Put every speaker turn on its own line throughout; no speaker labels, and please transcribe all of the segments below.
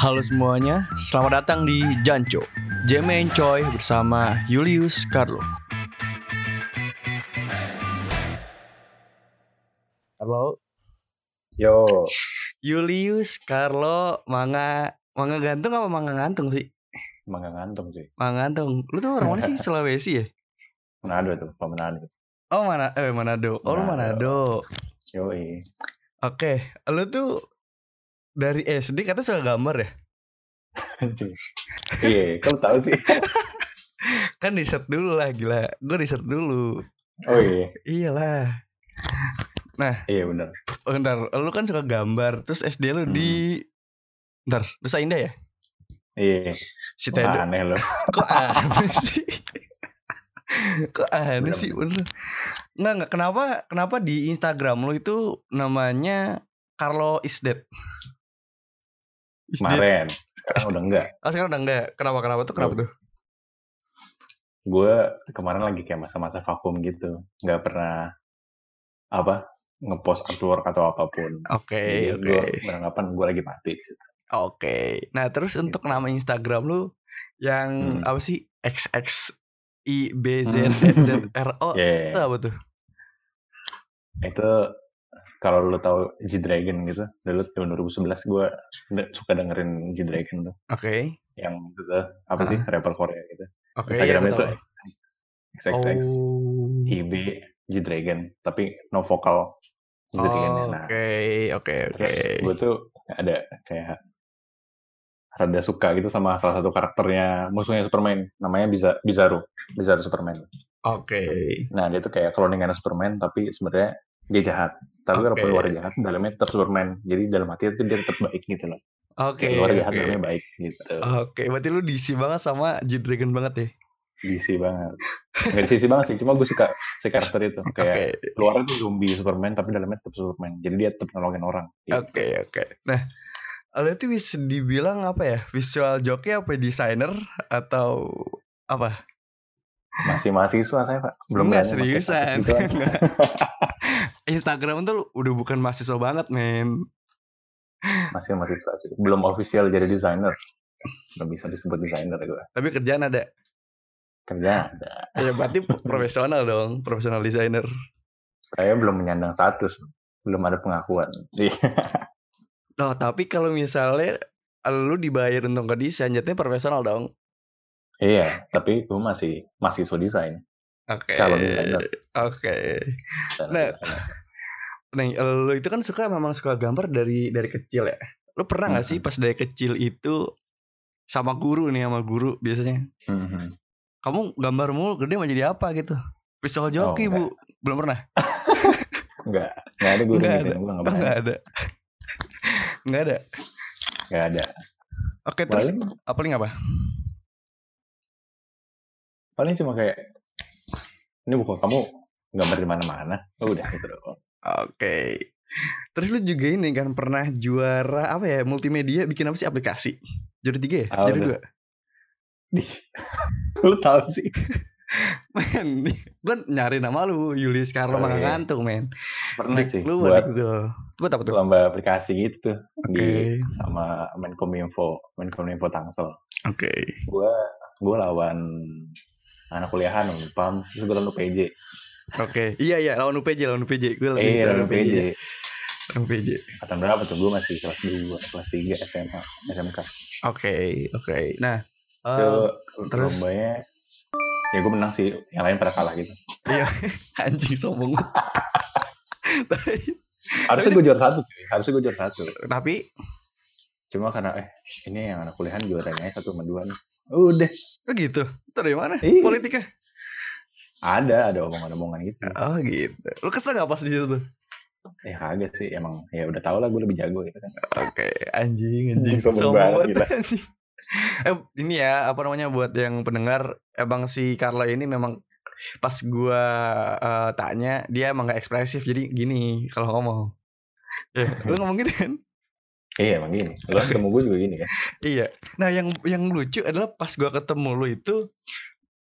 Halo semuanya, selamat datang di Janco Jam Enjoy bersama Julius Carlo Halo
Yo,
Julius Carlo Manga Manga gantung apa manga ngantung sih?
emang gak ngantung sih.
Manga gantung Lu tuh orang mana sih? Sulawesi ya?
Manado tuh, Pak Manado.
Oh mana eh Manado. Oh lu Manado.
Yo,
Oke, lu tuh dari SD kata suka gambar ya?
Iya, kamu tahu sih.
Kan riset dulu lah gila. Gue riset dulu.
Oh iya,
Iyalah.
iya benar.
Oh, bentar, lu kan suka gambar. Terus SD lu di Bentar, Nusa Indah ya?
Iya,
Si Tedo.
aneh loh.
Kok aneh sih? Kok aneh
Bener,
sih bener. Nggak, nggak. Kenapa, kenapa di Instagram lu itu namanya Carlo is dead?
Kemarin, sekarang udah enggak.
Oh, sekarang udah enggak. Kenapa, kenapa tuh? Kenapa tuh?
Gue kemarin lagi kayak masa-masa vakum gitu. Nggak pernah apa ngepost artwork atau apa pun.
Oke,
Jadi
oke.
gue beranggapan gue lagi mati.
Oke. Nah, terus untuk nama Instagram lu yang
Hmm.
apa sih? XX I B Z E Z R O
Iya,
itu apa tuh?
itu kalau lu tahu G Dragon gitu, dulu tahun 2011 gue suka dengerin G Dragon tuh.
Oke.
Yang itu tuh, apa sih rapper Korea gitu.
Oke, iya,
Instagramnya
tahu.
XXX
Oh.
IB G Dragon tapi no vokal G Dragon
Oh,
nah
Oke, oke, oke.
gue tuh ada kayak rada suka gitu sama salah satu karakternya musuhnya Superman namanya bisa Bizarro Bizarro Superman
Oke.
nah dia tuh kayak cloningan Superman tapi sebenarnya dia jahat tapi
Oke.
kalau luar jahat dalamnya tetap Superman jadi dalam hati itu dia tetap baik gitu loh
Oke.
Kayak luar jahat
oke.
dalamnya baik gitu
Oke, berarti lu DC banget sama G Dragon banget ya?
DC banget nggak DC banget sih cuma gue suka si karakter itu
Oke,
kayak luarnya tuh zombie Superman tapi dalamnya tetap Superman jadi dia tetap nolongin orang gitu.
oke, oke. Nah, lu itu bisa dibilang apa ya? Visual jockey apa desainer atau apa?
masih mahasiswa saya pak belum pakai
seriusan. Instagram tuh udah bukan mahasiswa banget, men.
masih mahasiswa belum official jadi desainer belum bisa disebut desainer gue
Tapi kerjaan ada.
kerja ada
Ya berarti profesional dong, profesional desainer.
saya belum menyandang status belum ada pengakuan Iya.
Loh, tapi kalau misalnya lu dibayar untuk ke desain, jadinya profesional dong.
iya tapi gue masih mahasiswa desain
Oke.
calon desainer
Oke.
Dan
Nah. Nih, lu itu kan suka memang suka gambar dari dari kecil ya. Lu pernah nggak sih pas dari kecil itu sama guru nih sama guru biasanya?
Mhm.
Kamu gambar mulu gede mau jadi apa gitu? Visual jockey,
Oh,
Bu. Belum pernah?
nggak nggak ada gue
Nggak
gitu
ada.
gue nggak
Oh,
pernah
nggak ada. Nggak ada.
nggak ada
Oke, terus
paling
apa paling apa?
paling cuma kayak ini buku kamu gambar di mana-mana Oh, udah gitu doang
Oke. Terus lu juga ini kan pernah juara apa ya multimedia bikin apa sih aplikasi? Juara tiga ya?
Ah,
Juara dua?
Lu tahu sih
Men, gue nyari nama lu Julius Carlo
Oh, iya.
Ngantung men.
pernah sih
keluar
buat
di Google. Buat apa tuh?
lomba aplikasi gitu
Oke.
di sama Menkominfo Menkominfo Tangsel
Oke.
gue gue lawan anak kuliahan Unpam terus gue lawan UPJ
Oke. Iya iya lawan UPJ lawan UPJ. Gue lagi
eh lawan UPJ
Lawan UPJ.
angkatan berapa tuh gue masih kelas 2 kelas 3 SMA SMK
Oke oke. Nah.
itu
eh, terus?
lombanya ya gue menang sih yang lain pada kalah gitu
iya anjing sombong. tapi,
harusnya gue juara satu cuy harusnya gue juara satu
tapi
cuma karena eh ini yang anak kuliahan juaranya satu sama dua nih udah
oh gitu. Itu dari mana?
Iya.
Politiknya?
Ada ada omongan-omongan gitu
Oh gitu. Lu kesel gak pas di situ tuh?
ya kagak sih emang ya udah tau lah gue lebih jago gitu kan
Oke, anjing, anjing,
Anjing, sombong
sombong
banget,
anjing. Eh, ini ya, apa namanya buat yang pendengar, emang si Carla ini memang pas gua eh, tanya, dia emang gak ekspresif, jadi gini kalau ngomong. Ya, lu ngomong gini kan?
iya emang gini lo ketemu gue juga gini kan
Iya. Nah, yang yang lucu adalah pas gua ketemu lu itu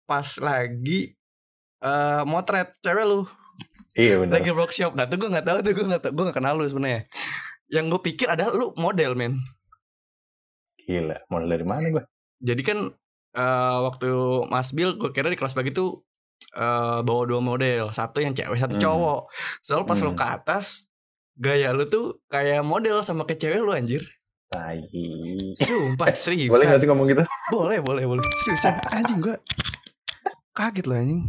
pas lagi eh motret cewek lu
iya benar
lagi workshop. Nah, tuh gua nggak tahu tuh gua nggak tahu, gua nggak kenal lu sebenarnya. Yang gue pikir adalah lu model men.
Gila, modal dari mana gue?
Jadi kan eh, waktu Mas Bill gue kira di kelas pagi tuh eh, bawa dua model, satu yang cewek, satu
Hmm.
cowok. Soalnya pas
Hmm.
ke atas, gaya lu tuh kayak model sama kayak cewek lu anjir.
Tai.
Sumpah, seriusan.
Boleh gak sih ngomong gitu?
Boleh, boleh, boleh. Seriusan, anjing gue kaget lah anjing.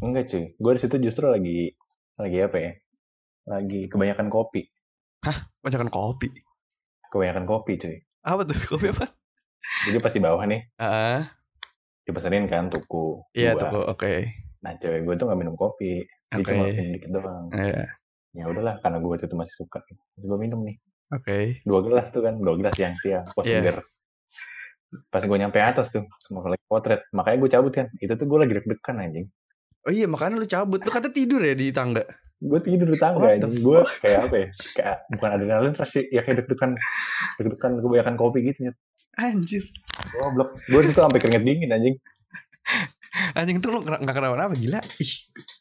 Enggak cuy, gue di situ justru lagi lagi apa ya? Lagi kebanyakan kopi,
Banyakan kopi.
kebanyakan kopi cuy.
Apa tuh? Kopi apa?
Jadi pas di bawah nih,
Ah,
dipesenin kan tuku.
iya
dua.
tuh, oke.
Nah cewek gue tuh gak minum kopi, dia cuma minum dikit doang.
Iya,
Ya udahlah, karena gue waktu itu masih suka. Gue minum nih,
oke.
dua gelas tuh kan, dua gelas yang siang. Wah
Iya.
seger. Pas gue nyampe atas tuh, sama lagi potret. Makanya gue cabut kan, itu tuh gue lagi deg-degan anjing.
Oh iya, makanya lu cabut. Lu kata tidur ya di tangga.
Gue tidur di tangga. Gue kayak apa ya, kayak bukan adrenalin sih, ya kayak deg-degan, deg-degan kebanyakan kopi gitu ya.
Anjir.
Goblok. Gue itu sampai keringet dingin anjing.
Anjing tuh lu nggak kenapa-napa gila. Ih,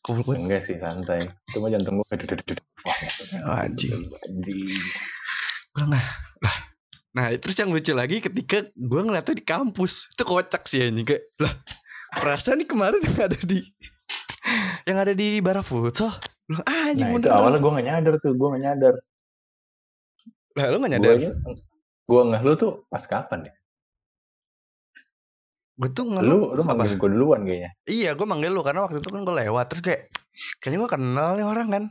goblok banget.
Enggak sih, santai. Itu mah jantung gue. Wah,
anjing.
anjing.
Nah, lah. Nah, terus yang lucu lagi ketika gue ngeliatnya di kampus. Itu kocak sih anjing kayak, lah, perasaan nih kemarin ada di yang ada di Bara Futsal. Lah, anjing
Nah itu
beneran.
awalnya gue gak nyadar tuh, gue gak nyadar.
Lah, lu gak nyadar?
Gue gue ngeh lu tuh pas kapan ya?
Gue tuh ngeluh.
Lu lu
apa?
manggil gue duluan kayaknya.
Iya gue manggil lu karena waktu itu kan gue lewat Terus kayak Kayaknya gue kenal nih orang kan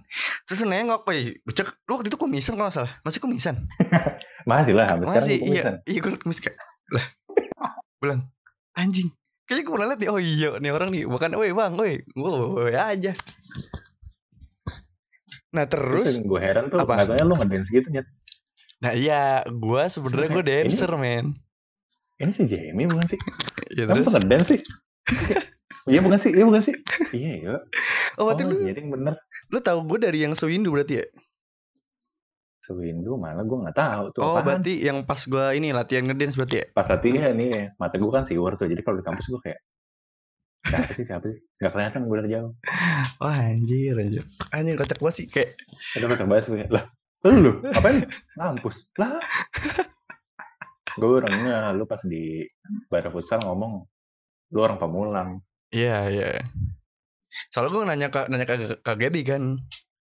Terus nengok Wih Cek Lu waktu itu kumisan kalau gak salah Masih kumisan
Masih lah, sampai sekarang
Masih
gue
iya
kumisan.
Iya gue liat kumis kayak Lah Bilang Anjing Kayaknya gue pernah liat nih Oh iya nih orang nih Bukan Woi bang Woi Woi aja Nah
Terus
terus
gue heran tuh,
Apa?
gak tanya lu ngedance gitu nyet.
Nah iya Gue sebenarnya gue
Ini-
dancer men
Ini si Jamie bukan sih?
Ya
Kamu
terus
ngedance sih? Iya bukan sih? Iya bukan sih? Iya iya.
Oh
Oh,
berarti lu
iya ding bener.
Lu tau gue dari yang sewindu berarti ya
Sewindu mana gue gak tahu tuh
Oh
apaan.
berarti yang pas gue ini latihan ngedance berarti ya
Pas latihan nih, mata gue kan siwer tuh. Jadi kalau di kampus gue kayak siapa sih siapa sih? Gak kelihatan gue dari jauh.
Wah anjir anjir Anjir kocak banget sih Kayak
Ada pas bahas gue lah. Lu apain? Ngampus. Lah. gue orangnya lu pas di Bara Futsal ngomong lu orang Pamulang.
Iya iya. Soalnya gue nanya ke nanya ke, ke Gaby kan,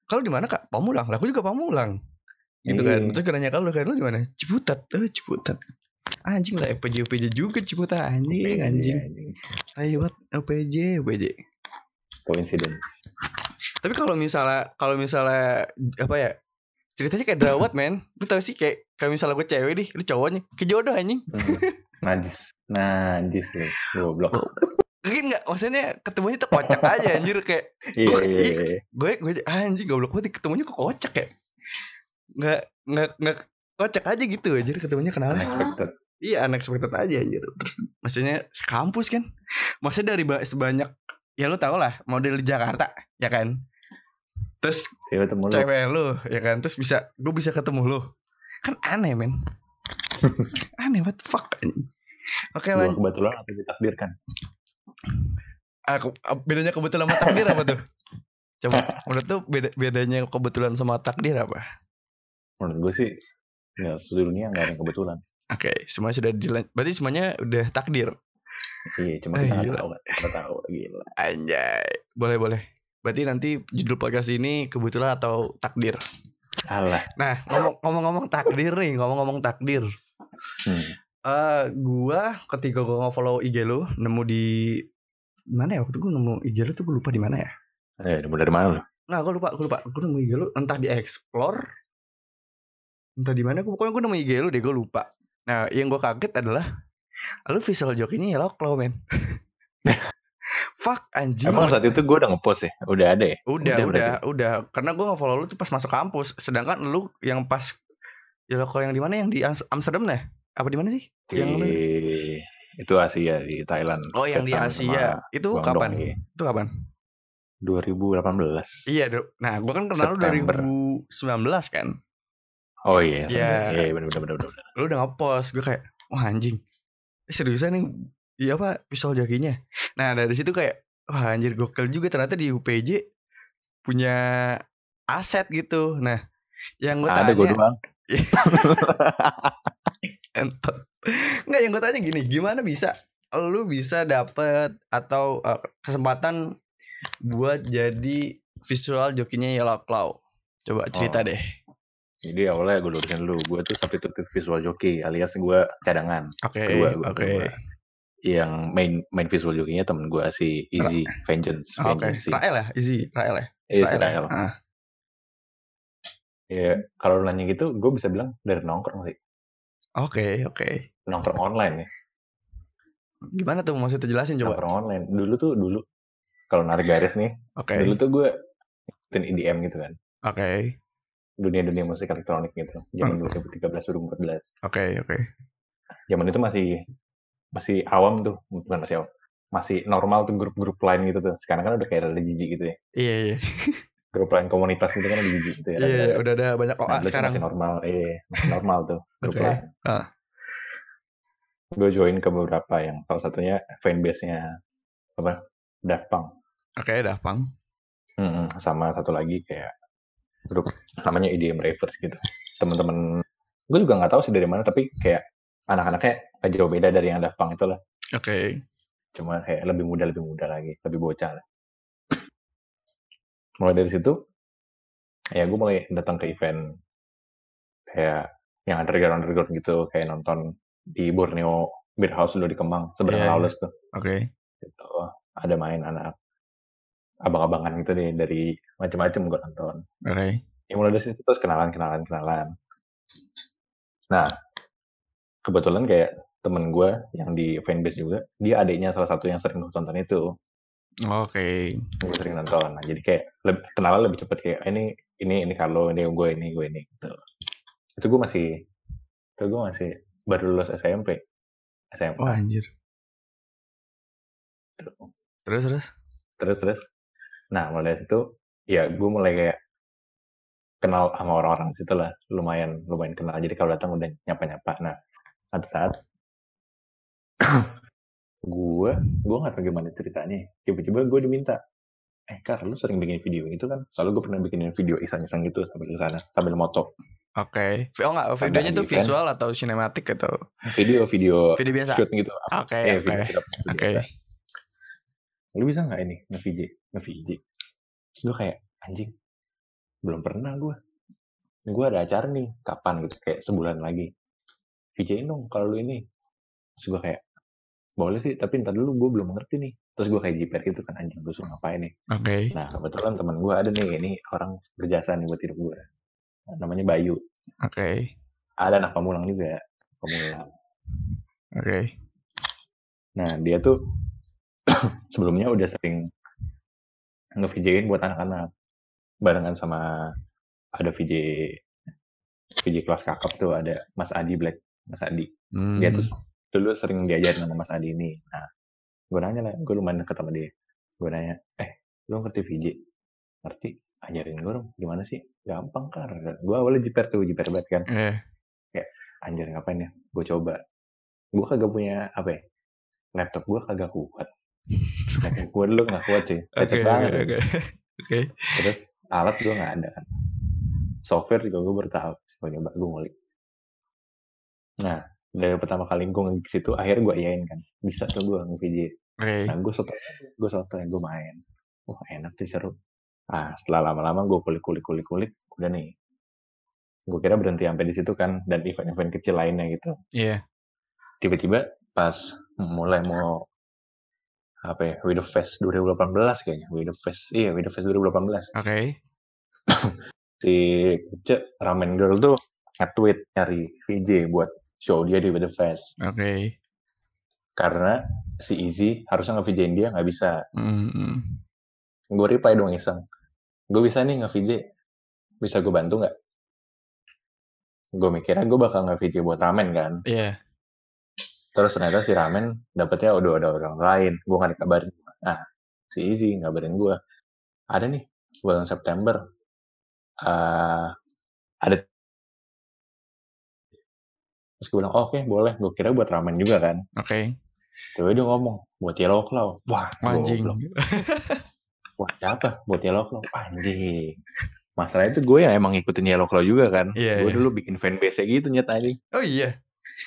kalau di mana kak? Pamulang. Lah aku juga Pamulang. Gitu kan.
Iya.
Terus gue nanya ke lu kan, lu di mana? Ciputat. Eh Ciputat. Anjing lah FPJ FPJ juga Ciputat anjing anjing. Tai banget FPJ FPJ.
Coincidence.
Tapi kalau misalnya kalau misalnya apa ya? Ceritanya kayak drawat men Lu tau sih kayak Kayak misalnya gue cewek nih Lu cowoknya Kayak jodoh anjing
Hmm. Najis. Najis lu. Goblok.
Kayak gak Maksudnya ketemunya tuh kocak aja anjir Kayak
Iya
Gua-
iya iya.
gue gue anjing goblok banget ketemunya kok kocak ya nggak nggak nggak kocak aja gitu aja ketemunya kenapa
Unexpected.
iya unexpected aja anjir terus maksudnya sekampus kan maksudnya dari ba- sebanyak ya lu tau lah model di Jakarta ya kan terus
Cewek ketemu lu.
cewek lu ya kan terus bisa gue bisa ketemu lu kan aneh men aneh what the fuck oke lanjut
kebetulan atau ditakdirkan.
Aku, bedanya kebetulan sama takdir apa tuh? Coba menurut tuh beda, bedanya kebetulan sama takdir apa?
Menurut gue sih ya seluruhnya nggak ada yang kebetulan.
Oke, semua sudah dilan berarti semuanya udah takdir.
Iya, cuma kita nggak tahu. Kita tahu gila.
Anjay. Boleh, boleh. Berarti nanti judul podcast ini kebetulan atau takdir.
Alah.
Nah, ngomong- ngomong-ngomong takdir nih, ngomong-ngomong takdir.
Hmm.
Eh, gua ketika gua nge-follow IG lu, nemu di mana ya waktu gua nemu IG lu tuh gua lupa di mana ya.
Eh, nemu dari mana lu?
Nah, gua lupa, gua lupa. Gua nemu IG lu entah di explore entah di mana gua pokoknya gua nemu IG lu deh, gua lupa. Nah, yang gua kaget adalah lu visual joke ini ya lo men. Fuck anjing.
Emang saat itu gue udah ngepost ya? Udah ada ya?
Udah,
Udah
udah, udah, Karena gue nge-follow lu tuh pas masuk kampus. Sedangkan lu yang pas ya lo kalau yang di mana yang di Am- Amsterdam nah? Apa di mana sih?
Di...
Yang lu-
Itu Asia di Thailand.
Oh, yang di Asia. Itu kapan?
iya.
Itu kapan?
2018.
Iya, Do. Nah, gue kan kenal lu
September.
2019 kan.
Oh iya,
Iya.
iya benar benar benar benar.
Lu udah nge-post, gue kayak, wah anjing. Eh, seriusan nih Iya apa visual jokinya Nah dari situ kayak Wah anjir gokil juga ternyata di UPJ Punya aset gitu Nah yang gue
Ada
tanya
gue doang.
Enggak yang gue tanya gini, gimana bisa lu bisa dapet atau uh, kesempatan buat jadi visual jokinya Yellow Claw? Coba cerita
Oh.
deh.
Jadi awalnya gue lurusin dulu, gue tuh substitute visual joki alias gue cadangan.
Oke,
gua
oke.
kedua. Yang main main visual jokinya temen gue si Easy Vengeance.
Ah, Oke,
Vengeance sih.
Rael ya, easy, Rael ya.
Iya,
ya?
Rael.
Ah,
Ya, kalau lu nanya gitu, gue bisa bilang dari nongkrong sih.
Oke, oke.
Nongkrong online ya.
Gimana tuh maksudnya jelasin coba?
Nongkrong online. Dulu tuh dulu kalau narik garis nih,
Oke,
dulu tuh gue ngikutin EDM gitu kan.
oke,
Dunia-dunia musik elektronik gitu. Zaman
Hmm.
2013 2014.
oke, oke.
Zaman itu masih masih awam tuh, bukan masih awam. Masih normal tuh grup-grup lain gitu tuh. Sekarang kan udah kayak ada jijik gitu ya.
Iya, iya.
Grup lain komunitas gitu kan ada jijik gitu ya.
Iya,
Ada-
udah ada banyak
Nah,
OA
tuh
sekarang.
masih normal, eh masih normal tuh grup
Oke.
lain.
Ah.
Gue join ke beberapa yang salah satunya fanbase-nya apa Daft Punk.
Oke, Daft Punk.
Mm-mm, sama satu lagi kayak grup namanya EDM Ravers gitu. Temen-temen gue juga nggak tahu sih dari mana tapi kayak anak-anaknya nggak jauh beda dari yang Daft Punk itu lah.
Oke.
Cuma kayak lebih muda lebih muda lagi, lebih bocah lah. Mulai dari situ ya gue mulai datang ke event kayak yang underground underground gitu kayak nonton di Borneo Beer House dulu di Kemang seberang
Iya, iya.
Lawless tuh
Oke.
gitu ada main anak abang-abangan gitu nih dari macam-macam gue nonton.
Oke.
ya mulai dari situ terus kenalan kenalan kenalan. Nah kebetulan kayak temen gue yang di fanbase juga dia adiknya salah satu yang sering gue tonton itu.
Oke.
gue sering nonton. Nah, jadi kayak lebih, kenalan lebih cepet kayak "Eh, ini ini ini kalau ini gue ini gue ini gitu. Itu gue masih itu gue masih baru lulus SMP SMA
Oh anjir. Terus terus.
terus terus nah mulai dari situ ya gue mulai kayak kenal sama orang-orang situ lah lumayan lumayan kenal jadi kalau datang udah nyapa nyapa nah satu saat gue gue nggak tahu gimana ceritanya tiba-tiba gue diminta eh kar lu sering bikin video gitu kan soalnya gue pernah bikinin video iseng-iseng gitu sambil ke sana sambil moto
Oke. Oh enggak, videonya tuh
event.
visual atau sinematik atau
video video
video biasa?
shoot gitu
Oke,
eh
oke. Oke.
Lu bisa nggak ini nge-VJ nge-VJ terus gue kayak anjing belum pernah gue gue ada acara nih kapan? Gitu kayak sebulan lagi. VJ dong kalau lu ini. Terus gue kayak boleh sih tapi ntar dulu gue belum ngerti nih. Terus gue kayak jiper gitu kan anjing gue suruh ngapain nih?
Oke.
nah kebetulan teman gue ada nih ini orang berjasa nih buat hidup gue namanya Bayu.
Oke.
ada anak pamulang juga pamulang.
Oke.
Nah, dia tuh sebelumnya udah sering nge-VJ-in buat anak-anak. Barengan sama ada VJ VJ kelas kakap tuh ada Mas Adi Black, Mas Adi.
Hmm.
Dia tuh dulu sering diajarin sama Mas Adi ini. Nah, gue nanya lah, gue lumayan deket sama dia. Gue nanya, eh, lu ngerti VJ? Ngerti? Ajarin gue dong, gimana sih? Gampang kan? Gue awalnya jiper tuh, jiper banget kan.
Iya.
Anjir ngapain ya? Gue coba. Gue kagak punya, apa ya? Laptop gue kagak kuat. Gue dulu gak kuat sih.
Oke.
Lecet banget.
Oke. Oke. Oke.
Terus alat gue gak ada kan. Software juga gue bertahap. Gue nyoba, gue ngulik. Nah, dari pertama kali gue nge situ, akhirnya gue iyain kan. Bisa tuh gue nge-VJ.
Oke.
Nah, gue soto, gue soto yang gue main. Wah, enak tuh seru. Ah, setelah lama-lama gue kulik-kulik-kulik-kulik, udah nih. Gue kira berhenti sampai di situ kan, dan event-event kecil lainnya gitu.
Iya.
Tiba-tiba pas mulai mau apa ya, Widow Fest 2018 kayaknya, Widow Fest, iya Widow Fest 2018.
Oke.
Si Kece Ramen Girl tuh nge-tweet nyari VJ buat show dia di Widow Fest.
Oke.
Karena si Easy harusnya nge-VJ-in dia nggak bisa.
Hmm. hmm.
gue reply dong iseng gue bisa nih nge VJ bisa gue bantu nggak gue mikirnya gue bakal nge VJ buat ramen kan
Iya.
Terus ternyata si ramen dapetnya udah ada orang lain gue nggak dikabarin nah si Easy ngabarin gue ada nih bulan September eh ada terus gue bilang "Oh, oke boleh gue kira buat ramen juga kan
Oke.
Tiba dia ngomong buat Yellow Claw wah
Anjing.
wah siapa buat Yellow Claw anjing masalahnya itu gue yang emang ngikutin Yellow Claw juga kan.
Iya,
gue
iya.
dulu bikin fanbase gitu nyet anjing.
Oh iya.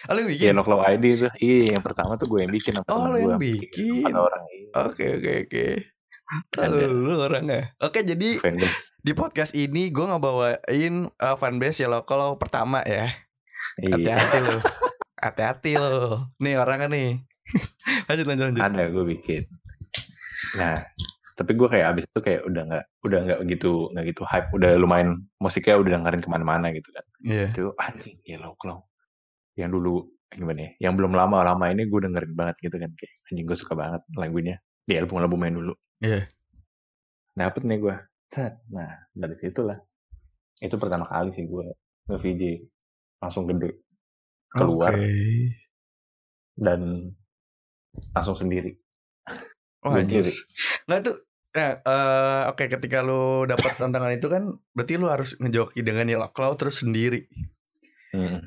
Oh, lu yang bikin?
Yellow Claw ID itu. Iya, yang pertama tuh gue yang bikin
Oh, lu yang
gue.
bikin.
Empat orang. Iya.
Oke oke oke. Lu orangnya. Oke jadi
Fanbase.
di podcast ini gue ngebawain uh, fanbase ya lo kalau pertama ya.
Iya.
Hati-hati lo. Hati-hati lo. Nih orangnya nih. lanjut lanjut lanjut.
Ada gue bikin. Nah, tapi gue kayak abis itu kayak udah nggak udah nggak gitu nggak gitu hype udah lumayan musiknya udah dengerin ke mana-mana gitu kan
Iya.
itu anjing Yellow Claw yang dulu gimana ya yang belum lama lama ini gue dengerin banget gitu kan kayak anjing gue suka banget lagunya di album album main dulu
Iya.
dapet nih gue set nah dari situlah itu pertama kali sih gue nge VJ langsung gede keluar
Oke.
dan langsung sendiri Gue
anjir. Nah itu Nah, eh, oke ketika lu dapat tantangan itu kan berarti lu harus ngejoki dengan Yellow Claw terus sendiri.
Mm.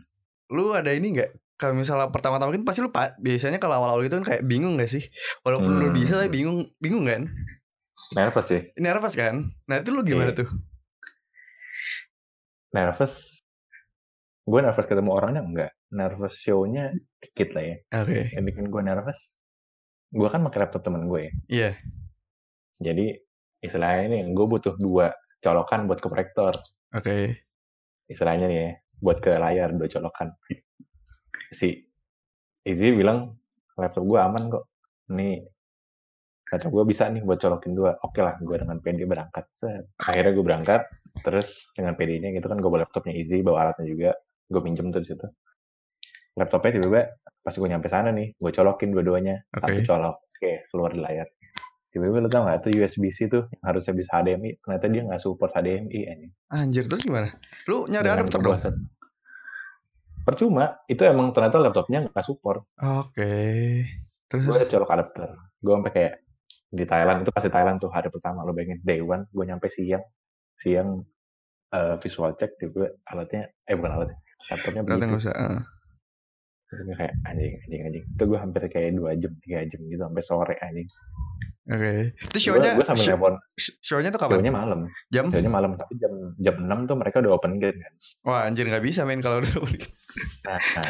Lu ada ini nggak? Kalau misalnya pertama-tama kan pasti lu pa- biasanya kalau awal-awal gitu kan kayak bingung gak sih? Walaupun lu
Hmm.
bisa tapi bingung, bingung kan?
nervous sih
Nervous kan? Nah itu lu gimana
Iya.
tuh?
nervous gue nervous ketemu orangnya enggak nervous show-nya dikit lah ya
Oke.
yang bikin gue nervous gue kan pakai laptop temen gue ya
Iya.
jadi istilahnya ini gue butuh dua colokan buat ke proyektor
Oke.
istilahnya nih ya buat ke layar dua colokan. Si Izzy bilang laptop gue aman kok. Nih laptop gue bisa nih buat colokin dua. Oke lah gue dengan PD berangkat. Set. akhirnya gue berangkat terus dengan PD-nya gitu kan gue bawa laptopnya Izzy bawa alatnya juga. Gue pinjem tuh di situ. Laptopnya tiba-tiba pas gue nyampe sana nih gue colokin dua-duanya. Satu
Oke.
colok oke keluar di layar tiba-tiba lo tau gak tuh USB-C tuh yang harusnya bisa HDMI ternyata dia nggak support HDMI anjing
Anjir terus gimana? Lu nyari
Dengan
adapter dong?
Percuma, itu emang ternyata laptopnya nggak support.
Oke. Terus
Gue colok adapter. Gue sampai kayak di Thailand itu pasti Thailand tuh hari pertama lo bayangin day one gue nyampe siang siang eh, visual check juga alatnya eh bukan alatnya laptopnya begitu
nggak usah. eh.
terus gue kayak anjing anjing anjing itu gue hampir kayak dua jam tiga jam gitu sampai sore anjing
Oke. Itu
gue
show-nya
gue sambil
show- show-nya tuh kapan?
show-nya malam
Jam?
show-nya malam tapi jam jam enam tuh mereka udah open gate kan
Wah anjir nggak bisa main kalau udah Oke.
nah, nah.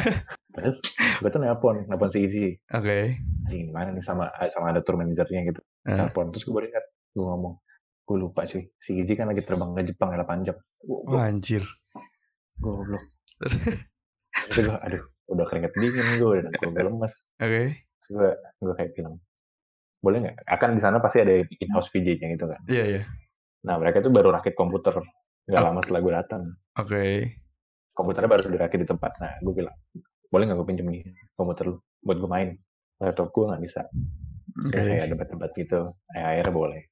terus gue tuh nelpon nelpon si Izzy anjing gimana nih sama sama ada tour manajernya gitu
Eh.
telepon terus gue baru ingat gue ngomong gue lupa cuy si Izzy kan lagi terbang ke Jepang 8 jam
Wah anjir.
gue goblok terus gue aduh udah keringet dingin gue udah gue lemes
Oke.
terus gue gue kayak bilang boleh nggak akan di sana pasti ada in house VJ-nya gitu kan
Iya iya.
nah mereka tuh baru rakit komputer nggak
Oh.
lama setelah gue datang
Oke.
komputernya baru dirakit di tempat nah gue bilang boleh nggak gue pinjem nih komputer lu buat gue main laptop gue nggak bisa
Oke.
Ya, kayak debat-debat gitu eh, akhirnya boleh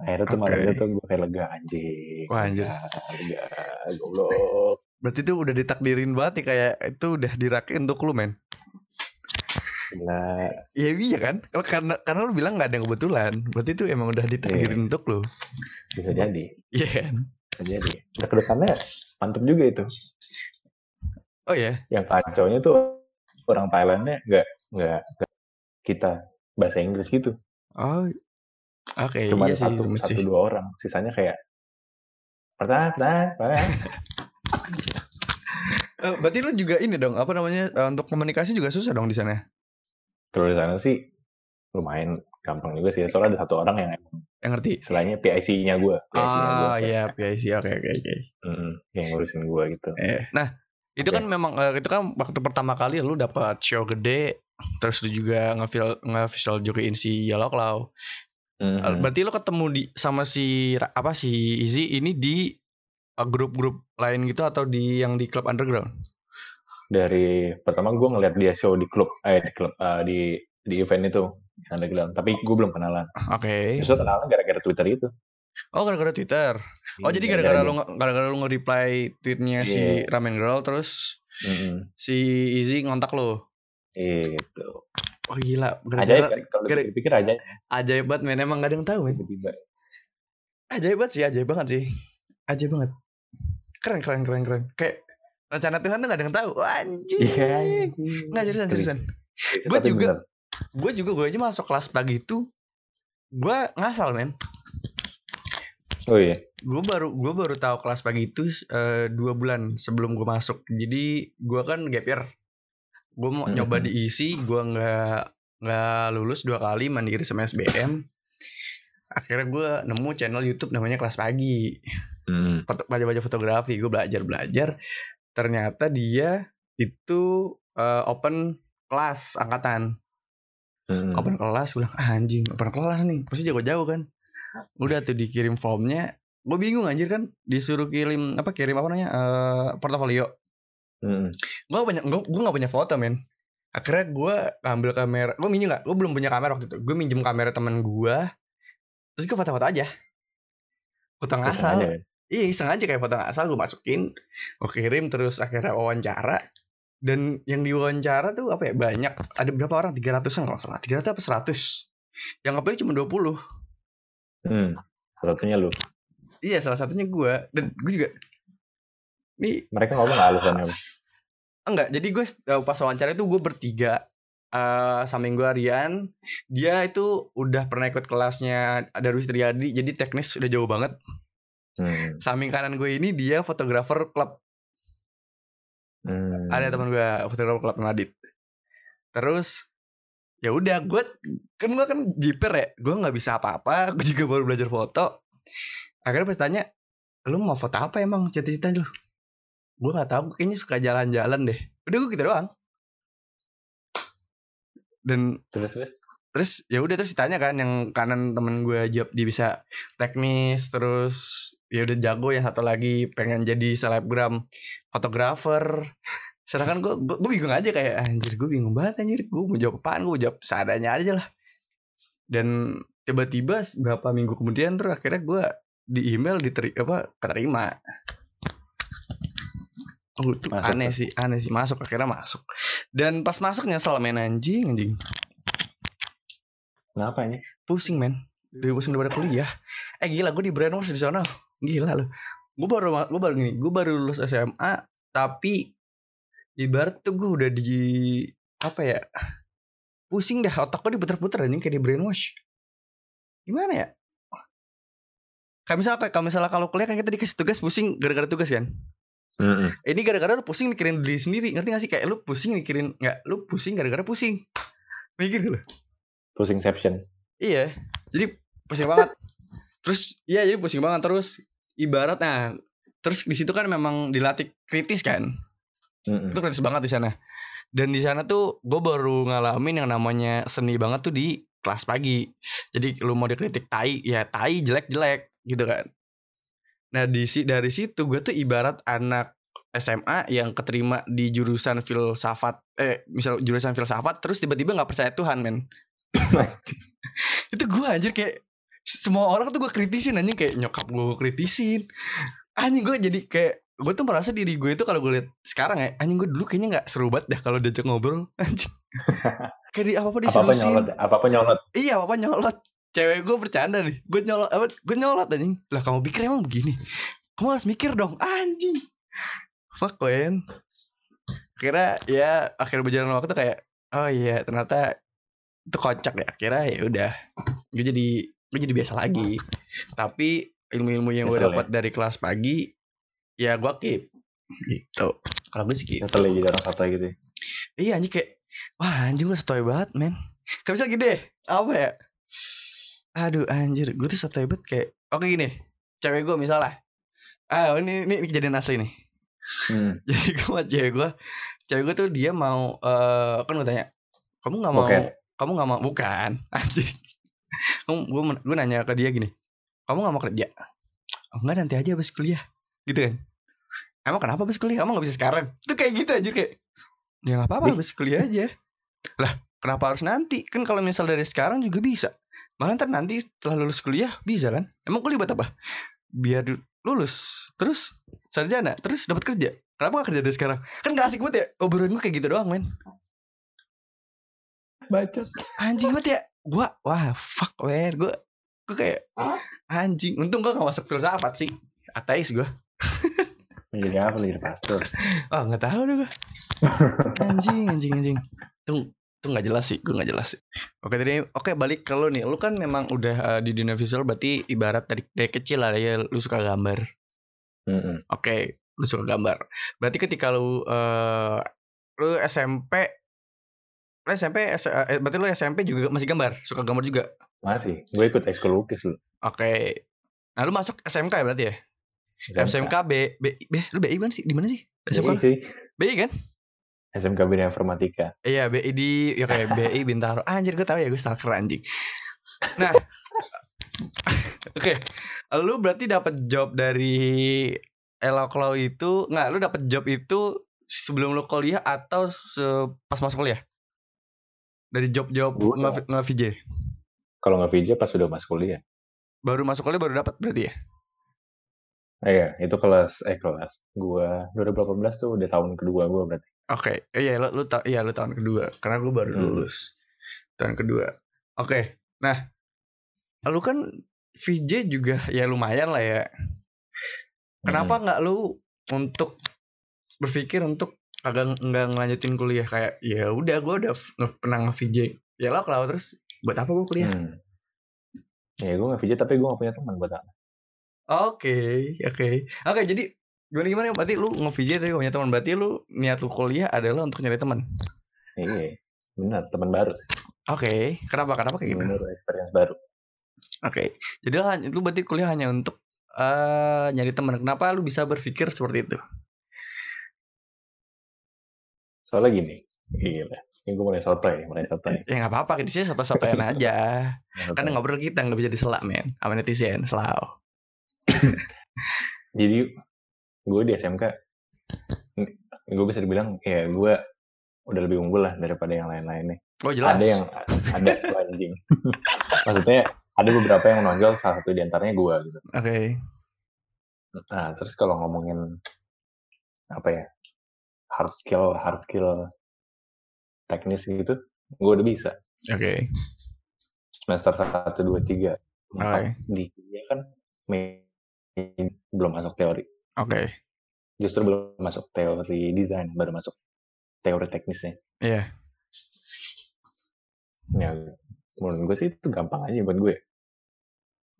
akhirnya tuh malam
Oke.
itu tuh gue kayak lega anjing
Wah, anjir.
lega, lega goblok
Berarti itu udah ditakdirin banget nih kayak itu udah dirakit untuk lu men.
Gila
Iya iya kan? Kalau Karena karena lu bilang nggak ada yang kebetulan. Berarti itu emang udah ditakdirin untuk lu.
bisa jadi
Iya kan?
bisa jadi udah ke depannya mantep juga itu
Oh ya.
yang kacaunya tuh orang Thailandnya nggak nggak kita bahasa Inggris gitu
Oh. Oke.
cuma
iya sih.
satu
rumit
satu
sih.
dua orang sisanya kayak pertama pertama
Eh, berarti lu juga ini dong apa namanya eh, untuk komunikasi juga susah dong di sana.
Terus di sana sih lumayan gampang juga sih soalnya ada satu orang yang emang
Yang ngerti?
istilahnya PIC-nya gue
Ah iya PIC oke oke oke.
yang ngurusin gue gitu
Eh, nah itu
Oke.
kan memang eh, itu kan waktu pertama kali lu dapat show gede, terus lu juga ngefil ngevisual jokiin si Yellow Claw.
Mhm.
Eh, Berarti lu ketemu di sama si apa si Izzy ini di eh, grup-grup lain gitu atau di yang di klub underground?
Dari pertama gue ngeliat dia show di klub eh di klub eh, di di event itu underground tapi gue belum kenalan
Oke.
justru kenalan gara-gara Twitter itu
Oh gara-gara Twitter. Oh jadi gara-gara lu gara-gara lu nge-reply tweetnya si
Iya.
Ramen Girl terus
Mhm.
si Izzy ngontak lu.
Iya gitu
Oh gila,
ajaib
gara-gara
kan kalau dipikir ajaib
ajaib banget men, emang gak ada yang tahu men.
tiba-tiba
Ajaib banget sih, ajaib banget sih. Ajaib banget. Keren, keren, keren, keren. Kayak rencana Tuhan tuh gak ada yang tahu. Anjing.
iya
Nggak seriusan, seriusan. Gua juga-. Gue juga gue aja masuk kelas pagi itu gue ngasal men.
oh iya
gue baru gue baru tahu kelas pagi itu eh, dua bulan sebelum gue masuk jadi gue kan gap year gue mau
Mhm.
nyoba diisi gue nggak nggak lulus dua kali mandiri sama SBM akhirnya gue nemu channel YouTube namanya kelas pagi
Hmm.
foto baca-baca fotografi gue belajar belajar ternyata dia itu eh, open kelas angkatan.
Hmm.
open kelas bilang ah, anjing open kelas nih. Pasti jago-jago kan. Udah tuh dikirim formnya gue bingung anjir kan disuruh kirim apa kirim apa namanya eh portofolio.
Hmm.
gue punya gue gue gak punya foto men. Akhirnya gue ambil kamera gue minjem gak gue belum punya kamera waktu itu. Gue minjem kamera teman gue terus gue foto-foto aja. Ngasal
aja kan?
Iya iseng aja kayak foto ngasal gue masukin gue kirim terus akhirnya wawancara. Dan yang diwawancara tuh apa ya banyak. Ada berapa orang? 300an kalau salah. 300 apa 100 yang kepilih cuma 20
Hmm. Satunya lu.
iya salah satunya gue dan gue juga nih.
Mereka ngomong gak alasannya?
enggak jadi gue eh, pas wawancara itu gue bertiga eh samping gue Rian dia itu udah pernah ikut kelasnya Darwis Triadi jadi teknis udah jauh banget
Hmm.
samping kanan gue ini dia fotografer klub.
Hmm.
ada teman gue fotografer klub Nadit terus ya udah gue kan gue kan jiper ya gue nggak bisa apa-apa gue juga baru belajar foto. Akhirnya pas tanya lu mau foto apa emang? Cita-cita lu? Gue nggak tahu gue kayaknya suka jalan-jalan deh. Udah gue gitu doang. Dan
Terus terus.
Terus ya udah terus ditanya kan yang kanan temen gue jawab dia bisa teknis terus ya udah jago yang satu lagi pengen jadi selebgram fotografer sedangkan gue gue bingung aja kayak anjir gue bingung banget anjir gue mau jawab apaan gue mau jawab seadanya aja lah dan tiba-tiba berapa minggu kemudian terus akhirnya gue di email diteri apa keterima Oh, itu
Masuk
aneh
tuh.
sih, aneh sih masuk akhirnya masuk. Dan pas masuk nyesel men anjing anjing.
Kenapa ini?
pusing men. Lebih pusing daripada kuliah. Eh gila gue di brainwash di sana. Gila loh. Gue baru gue baru gini gue baru lulus SMA tapi ibarat tuh gue udah di apa ya pusing dah. Otak gue diputer-puter anjing kayak di brainwash gimana ya? Kayak misalnya kayak misalnya kalau kuliah kan kita dikasih tugas pusing gara-gara tugas kan?
Hmm.
ini gara-gara lu pusing mikirin diri sendiri ngerti gak sih? Kayak lu pusing mikirin nggak lu pusing gara-gara pusing. Mikir gitu loh
Pusingception.
Iya, jadi pusing banget. Terus iya jadi pusing banget terus ibarat nah terus di situ kan memang dilatih kritis kan.
Hmm.
Itu kritis banget di sana. Dan di sana tuh gue baru ngalamin yang namanya seni banget tuh di kelas pagi. Jadi lu mau dikritik tai ya tai jelek-jelek gitu kan. Nah di si dari situ gue tuh ibarat anak SMA yang keterima di jurusan filsafat eh misal jurusan filsafat terus tiba-tiba nggak percaya Tuhan men itu gue anjir kayak semua orang tuh gue kritisin anjing kayak nyokap gue kritisin. Anjing gue jadi kayak gue tuh merasa diri gue itu kalau gue lihat sekarang ya anjing gue dulu kayaknya nggak seru banget dah kalau diajak ngobrol anjing. Kayak di apa apa
Apa apa
disolusin
nyolot? Apa apa nyolot?
iya apa apa nyolot. Cewek gue bercanda nih gue nyolot apa gue nyolot anjing. Lah kamu pikir emang begini? Kamu harus mikir dong anjing. Fuck man kira ya akhir berjalan waktu kayak oh iya ternyata itu kocak ya akhirnya ya udah gue jadi gue jadi biasa lagi tapi ilmu-ilmu yang gue
ya?
dapat dari kelas pagi ya gue keep gitu kalau gue sih gitu
Nyesel ya jadi orang satu gitu. ya.
Iya anjing kayak Wah anjing gue sotoy banget men Gak bisa deh Apa ya Aduh anjir Gue tuh sotoy banget kayak Oke gini Cewek gue misalnya Ah ini, ini, ini kejadian asli nih
Hmm.
Jadi gue sama cewek gue Cewek gue tuh dia mau eh Kan gue tanya Kamu gak mau
Boket.
Kamu gak mau Bukan. Anjing. Gue gue nanya ke dia gini Kamu gak mau kerja? Oh, Enggak nanti aja habis kuliah. Gitu kan. Emang kenapa habis kuliah? Emang gak bisa sekarang? Itu kayak gitu anjir kayak Ya gak apa-apa
Ih.
habis kuliah aja. Lah kenapa harus nanti? Kan kalau misal dari sekarang juga bisa. Malah ntar nanti setelah lulus kuliah Bisa kan? Emang kuliah buat apa? Biar lulus. Terus sarjana. Terus dapat kerja. Kenapa gak kerja dari sekarang? Kan gak asik banget ya Obrolan gue kayak gitu doang men
Bacot.
Anjing banget ya Gua Wah fuck man Gue Gue kayak Anjing. Untung gue gak masuk filsafat sih. Ateis gue
Jadi apa? Jadi pastor.
Oh nggak tahu deh gue Anjing anjing anjing. Tung itu nggak jelas sih gue nggak jelas sih. Oke tadi oke balik ke lu nih. Lu kan memang udah eh, di dunia visual berarti ibarat dari, dari kecil lah ya lu suka gambar.
Mm-mm.
oke lu suka gambar. Berarti ketika lu eh lu SMP lu SMP S- eh, berarti lu SMP juga masih gambar suka gambar juga
Masih. Gue ikut ekskul lukis lu.
oke nah lu masuk SMK ya berarti ya SMK B B, B lu BI kan sih di mana sih
BI
SMK
sih.
BI kan
SMK Bina Informatika.
Iya BI di ya kayak BI Bintaro. Ah, anjir gue tahu ya gue stalker anjing. Nah, oke, lu berarti dapat job dari Eloklau itu nggak? Lu dapat job itu sebelum lu kuliah atau pas masuk kuliah? Dari job-job
Gua-
nge VJ.
Kalau nggak VJ pas sudah masuk kuliah.
Baru masuk kuliah baru dapat berarti ya?
Eh, iya, itu kelas eh kelas. Gua 2018 tuh udah tahun kedua gua berarti.
Oke, Eh, iya lu lu ta- iya lu tahun kedua karena gue baru
Hmm.
lulus tahun kedua. Oke, nah lu kan VJ juga ya lumayan lah ya. Kenapa
Mm.
nggak lu untuk berpikir untuk agak nggak ngelanjutin kuliah kayak ya udah gue udah nge- pernah nge VJ ya lo kalau terus buat apa gue kuliah?
Hmm. Ya gue VJ tapi gue gak punya teman buat apa.
Oke oke oke jadi gimana gimana berarti lu nge VJ tapi gak punya teman berarti lu niat lu kuliah adalah untuk nyari teman.
Iya, benar teman baru.
Oke kenapa kenapa kayak gitu?
Baru experience baru.
Oke, jadi lo hanya- lu berarti kuliah hanya untuk eh nyari teman. Kenapa lu bisa berpikir seperti itu?
Soalnya gini, gila. Ini gue mulai sotoy, mulai sotoy.
Ya nggak apa-apa, di sini satu-satuan aja. Kan ngobrol kita nggak bisa diselak men, sama netizen selalu.
Jadi gue di SMK, gue bisa dibilang ya gue udah lebih unggul lah daripada yang lain-lainnya.
Oh jelas.
Ada yang ada anjing. Maksudnya ada beberapa yang menonjol, salah satu di antaranya gue gitu.
Oke,
Nah, terus kalau ngomongin apa ya hard skill, hard skill teknis gitu, gue udah bisa.
oke,
Semester satu, dua, tiga, empat di kuliah kan main, belum masuk teori.
oke.
Justru belum masuk teori desain, baru masuk teori teknisnya.
Iya,
Ya, menurut gue sih itu gampang aja buat gue.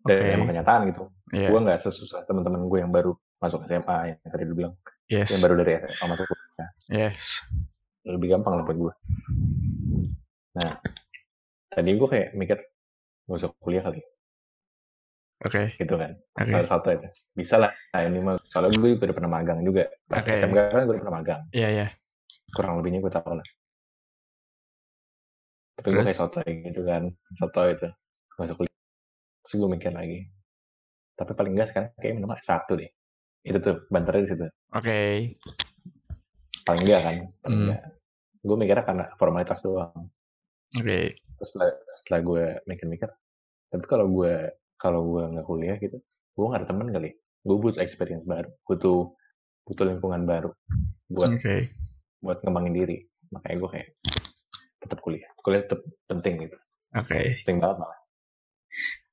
oke.
Dan emang kenyataan gitu.
Iya,
Gue nggak sesusah teman-teman gue yang baru masuk SMA yang tadi lu bilang, yang
yes,
baru dari SMA masuk kuliah.
yes.
Lebih gampang lah buat gue. Nah, tadi gue kayak mikir gak usah kuliah kali,
Oke,
gitu kan.
oke,
Salah satu aja. Bisa lah. Nah, ini mah soalnya gue udah pernah magang juga. Pas
Oke.
SMK kan gue udah pernah magang.
iya iya.
Kurang lebihnya gue tahu lah. Tapi gue kayak soto gitu kan. Soto itu. Masuk kuliah. Terus gue mikir lagi. Tapi paling enggak sekarang kayak minimal satu deh. Itu tuh banternya di situ.
Oke,
Paling enggak kan. Paling
Hmm.
enggak. Gue mikirnya karena formalitas doang.
oke.
Terus setelah, setelah gue mikir-mikir. Tapi kalau gue kalau gue nggak kuliah gitu. Gue nggak ada temen kali. Gue butuh experience baru. Butuh butuh lingkungan baru. Buat
Oke,
buat ngembangin diri. Makanya gue kayak tetap kuliah. Kuliah tetap penting gitu.
oke,
Penting banget malah.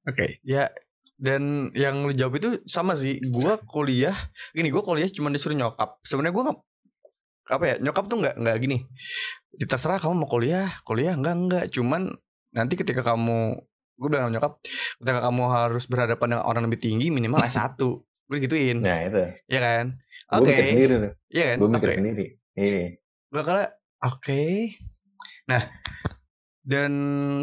oke. Ya, dan yang lu jawab itu sama sih. Gua kuliah, gini, gua kuliah cuma disuruh nyokap. Sebenarnya nggak apa ya nyokap tuh nggak nggak gini terserah kamu mau kuliah kuliah enggak enggak cuman nanti ketika kamu gue bilang sama nyokap ketika kamu harus berhadapan dengan orang lebih tinggi minimal S1 gue gituin
Nah itu.
Iya kan? Oke
mikir sendiri tuh.
iya kan?
Gue mikir
oke.
sendiri. Iya.
gue kala oke. Nah dan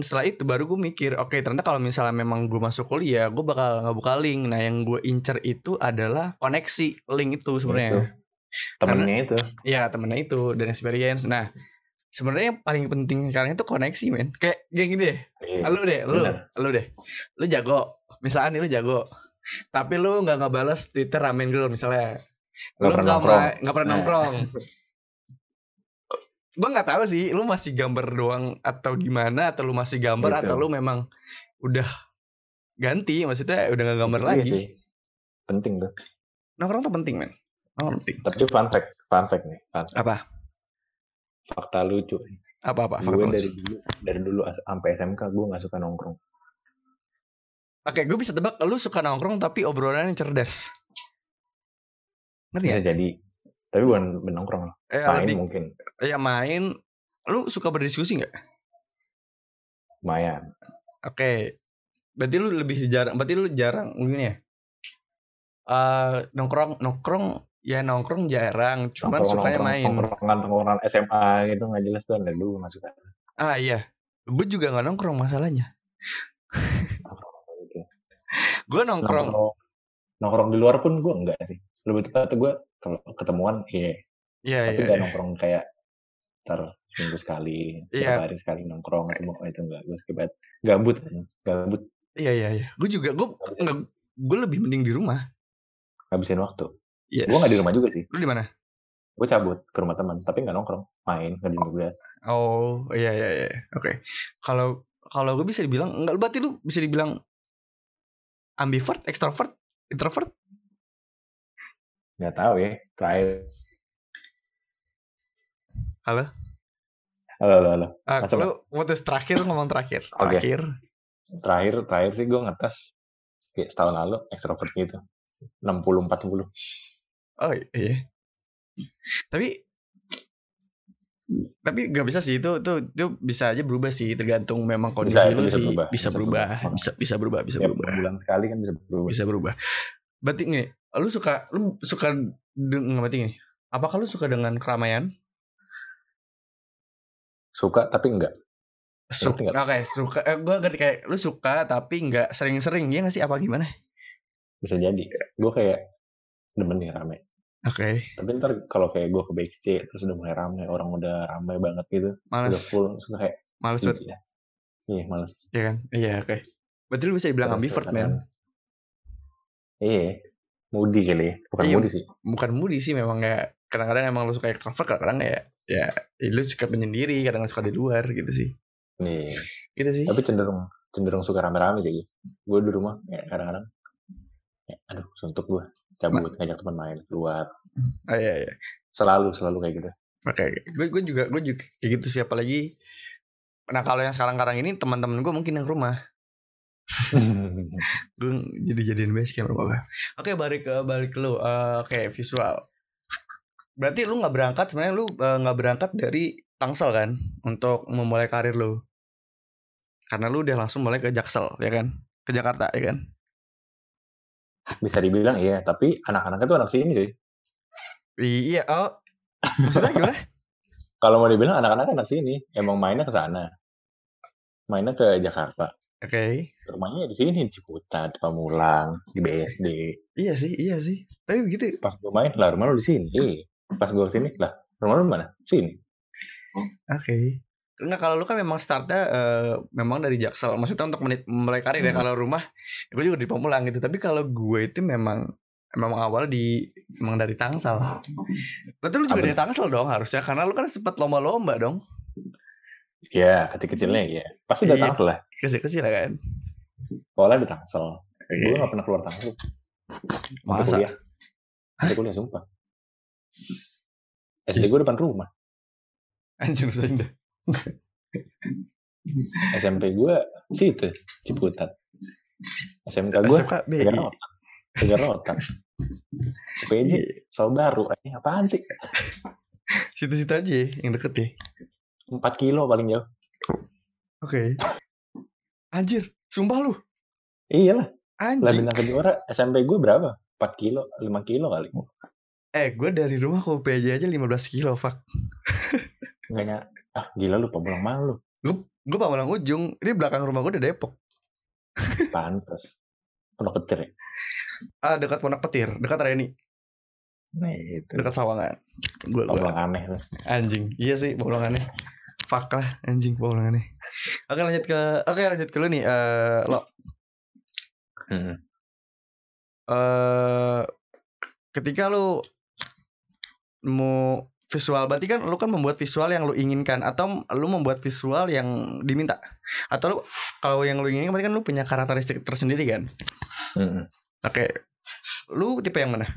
setelah itu baru gue mikir oke ternyata kalau misalnya memang gue masuk kuliah gue bakal ngebuka link. Nah yang gue incer itu adalah koneksi link itu sebenarnya
Temennya itu.
Iya temennya itu dan experience. Nah sebenarnya yang paling penting sekarang itu koneksi men. Kayak kayak gini deh.
Iya.
Lu deh, lu,
Bener.
lu deh. Lu jago. Misalnya nih lu jago. Tapi lu nggak ngebales Twitter ramen girl misalnya.
Nggak
lu
pernah
nggak nggak pernah
Nah.
nongkrong. Gue nggak tahu sih, lu masih gambar doang atau gimana atau lu masih gambar
Gitu.
atau lu memang udah ganti maksudnya udah nggak gambar
Iya
lagi.
sih. Penting tuh.
Nongkrong tuh penting men. Penting.
Tapi fun fact, fun fact nih. Fun fact.
Apa?
Fakta lucu.
Apa apa?
gue dari dulu, dari dulu sampai SMK gue gak suka nongkrong.
Oke, gue bisa tebak lu suka nongkrong tapi obrolannya cerdas. Ngerti
Bisa
gak?
jadi. Tapi bukan bukan nongkrong.
Eh,
Main
lebih,
mungkin.
ya main. Lu suka berdiskusi nggak?
lumayan.
Oke. Berarti lu lebih jarang berarti lu jarang gini ya. Eh nongkrong nongkrong ya nongkrong jarang, cuman
Nongkrong-
sukanya
nongkrong-
main.
Nongkrongan nongkrongan SMA gitu nggak jelas tuh ada dulu masuk
Ah iya. Gue juga nggak nongkrong masalahnya. Gue nongkrong.
Nongkrong nongkrong di luar pun gue enggak sih. Lebih tepat gue kalau ketemuan iya,
Iya
tapi
iya.
nggak
iya.
nongkrong kayak ter seminggu sekali,
Iya.
tiap hari sekali nongkrong ketemu oh, itu enggak gue skip. Gabut, gabut
Iya iya iya. Gue juga gue gue lebih mending di rumah.
ngabisin waktu.
Yes.
Gue nggak di rumah juga sih.
Lu di mana?
Gue cabut ke rumah teman, tapi nggak nongkrong, main ngerjain tugas.
Oh iya iya iya. Oke. Kalau kalau gue bisa dibilang enggak berarti lu bisa dibilang ambivert, extrovert, introvert?
Nggak tahu ya. Terakhir.
Halo?
Halo, halo, halo.
Ah,
Masuk,
lu putus terakhir lu ngomong terakhir.
Oke.
Terakhir.
Terakhir, terakhir sih gue ngetes kayak setahun lalu ekstrovert gitu. 60 40.
Oh iya. Tapi tapi nggak bisa sih itu itu itu bisa aja berubah sih tergantung memang kondisi
Bisa,
lu
bisa
sih
berubah,
bisa
bisa
berubah bisa bisa berubah bisa
Tiap
berubah
bulan sekali kan bisa berubah.
bisa berubah. Berarti gini, lu suka lu suka dengan berarti gini. Apakah lu suka dengan keramaian?
Suka tapi enggak.
Suka, oke suka. Eh, gue ngerti kayak lu suka tapi nggak sering-sering ya nggak sih apa gimana?
Bisa jadi. Gue kayak demen nih rame.
Oke,
Tapi ntar kalau kayak gue ke backstage terus udah mulai rame, orang udah rame banget gitu, udah
males,
full, terus kayak
males banget,
iya, iya males.
ya kan? Iya oke. Berarti lu bisa dibilang ambivert men.
Iya, moody kali ya, bukan
Iya.
moody sih.
bukan moody sih memang kayak kadang-kadang emang lu suka extrovert kadang-kadang ya ya, ya lu suka menyendiri kadang suka di luar gitu sih
Nih,
gitu sih
tapi cenderung cenderung suka rame-rame sih. Gue di rumah ya kadang-kadang, ya, aduh suntuk gue, cabut ngajak teman main keluar,
oh iya iya.
Selalu selalu kayak gitu.
oke gue gue juga gue juga kayak gitu sih apalagi nah kalau yang sekarang-sekarang ini teman-teman gue mungkin yang rumah. Gue jadi jadiin base camp rumah gue. Oke balik ke balik ke lu Eh, oke visual. Berarti lu nggak berangkat sebenarnya lu eh, nggak berangkat dari Tangsel kan untuk memulai karir lu? Karena lu udah langsung mulai ke Jaksel ya kan? Ke Jakarta ya kan
Bisa dibilang iya, tapi anak-anaknya tuh anak sini sih.
Iya, oh. Maksudnya gimana?
Kalau mau dibilang anak-anak anak sini, emang mainnya ke sana. Mainnya ke Jakarta.
Oke.
Rumahnya di sini, di Ciputat, di Pamulang, di BSD.
Iya sih, iya sih. Tapi begitu.
Pas gue main, lah rumah lu di sini. Pas gue ke sini, lah rumah lu mana? Sini.
Oke. Enggak kalau lu kan memang startnya eh, memang dari Jaksel. Maksudnya untuk menit mulai karir ya
Hmm.
kalau rumah gue juga di Pamulang gitu. Tapi kalau gue itu memang memang awal di memang dari Tangsel. Betul lu juga
Apa
dari Tangsel dong harusnya karena lu kan sempat lomba-lomba dong.
Ya, kecil-kecilnya ya. Pasti udah
Iya.
Tangsel lah.
Kecil-kecil lah kan.
Sekolah di Tangsel. Gue gak pernah keluar Tangsel.
Masa?
kuliah. Sampai kuliah, sumpah. SD gue depan rumah.
Anjir sayang dah.
SMP gue situ, Ciputat. SMK gue
SMK BI.
Tiga rotan. PJ
Iya.
baru. Ini apaan sih?
Situ-situ aja ya, yang deket ya.
4 kilo paling jauh.
Oke. Anjir, sumpah lu.
Iyalah. Lah
Anjing.
bintang kejora SMP gue berapa? 4 kilo, 5 kilo kali.
Eh, gue dari rumah ke UPJ aja 15 kilo, fuck.
Enggak. Ah gila lu pemulang malu.
Gue Pamulang ujung, ini belakang rumah gue udah Depok.
Pantes. Pondok petir ya?
Ah, dekat Pondok Petir, dekat Reni,
Nah itu.
dekat Sawangan. Gue gua
Pemulang aneh tuh.
anjing. Iya sih, Pamulangannya. Fuck lah, anjing Pamulangannya. Oke, lanjut ke Oke, lanjut ke lu nih. Eh, lo
Hmm.
eh ketika lu mau visual. Berarti kan lu kan membuat visual yang lu inginkan atau lu membuat visual yang diminta? Atau lu kalau yang lu inginkan berarti kan lu punya karakteristik tersendiri kan?
Hmm.
oke. Lu tipe yang mana?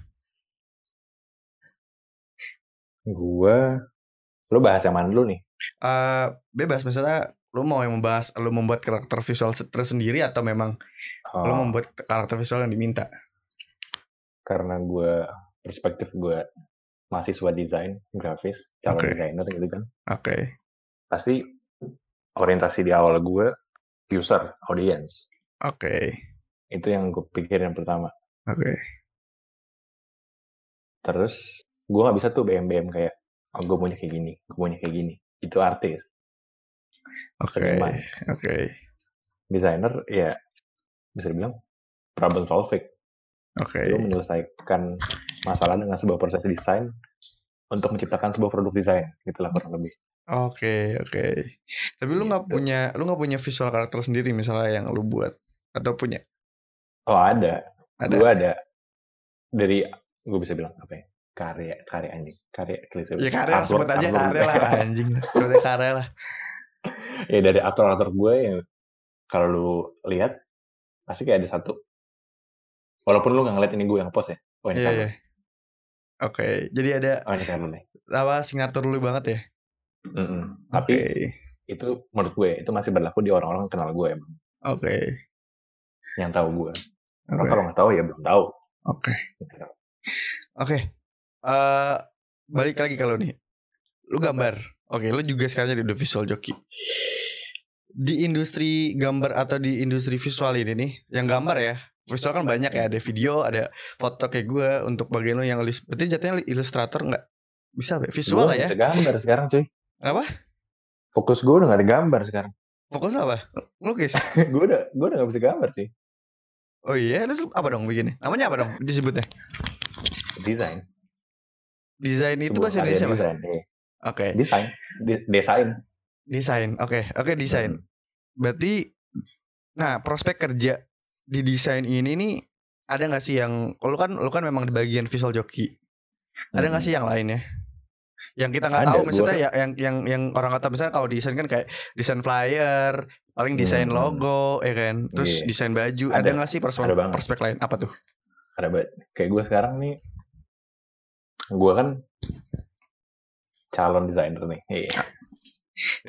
Gua lu bahas yang mana dulu nih?
Eh bebas. Misalnya lu mau yang membahas lu membuat karakter visual se- tersendiri atau memang lu
Oh,
membuat karakter visual yang diminta?
Karena gue perspektif gue mahasiswa desain grafis calon
Oke.
desainer gitu kan
oke
pasti orientasi di awal gue user, audience.
Oke.
Itu yang gue pikirin pertama.
Oke.
Terus gue nggak bisa tuh BM-BM kayak, oh gue maunya kayak gini, gue maunya kayak gini. Itu artis.
Oke.
Seniman.
Oke.
Desainer ya bisa dibilang problem solving.
Oke.
Lu menyelesaikan masalah dengan sebuah proses desain untuk menciptakan sebuah produk desain gitulah kurang lebih.
Oke, oke. Tapi lu nggak
Gitu.
punya lu nggak punya visual karakter sendiri misalnya yang lu buat atau punya?
Oh ada,
Ada.
gue ada dari gue bisa bilang apa ya karya karya anjing karya klise
Ya karya sebut aja karya lah anjing. Sebut aja karya lah.
ya dari aktor-aktor gue yang kalau lu lihat pasti kayak ada satu walaupun lu nggak ngeliat ini gue yang post ya oh ini
Iya,
Carlo
iya. Oke, jadi ada
oh ini
apa signatur lu banget ya?
Mm-mm.
Oke.
tapi itu menurut gue itu masih berlaku di orang-orang kenal gue emang
Oke.
yang tahu gue orang
Oke.
kalau nggak tahu ya belum tahu
Oke. Oke. Eh balik lagi kalau nih. Lu gambar. Oke, lu juga sekarang jadi udah visual joki. Di industri gambar atau di industri visual ini nih, yang gambar ya. Visual kan banyak ya, ada video, ada foto kayak gue untuk bagian lu yang illus- berarti jatuhnya ilustrator nggak bisa ya? visual
gue
lah ya.
bisa gambar sekarang cuy
Apa?
fokus gue udah gak ada gambar sekarang
Fokus apa? Lukis.
gue udah gue udah gak bisa gambar sih
Oh iya, lu apa dong bikinnya? Namanya apa dong disebutnya?
desain
Desain itu bahasa Indonesia apa?
desain iya.
Oke.
desain De- desain
Desain, oke, oke desain.
Hmm.
Berarti, nah prospek kerja di desain ini nih ada nggak sih yang, lu kan lu kan memang di bagian visual joki, ada nggak
Hmm.
sih yang lain ya? Yang kita nggak tahu,
kan-
ya, yang yang yang orang kata misalnya kalau desain kan kayak desain flyer, paling desain
Hmm.
logo, ya kan, terus
Iya.
desain baju, ada
Ada,
nggak sih
banget.
prospek lain? Apa tuh?
ada banget kayak gue sekarang nih gue kan calon desainer nih iya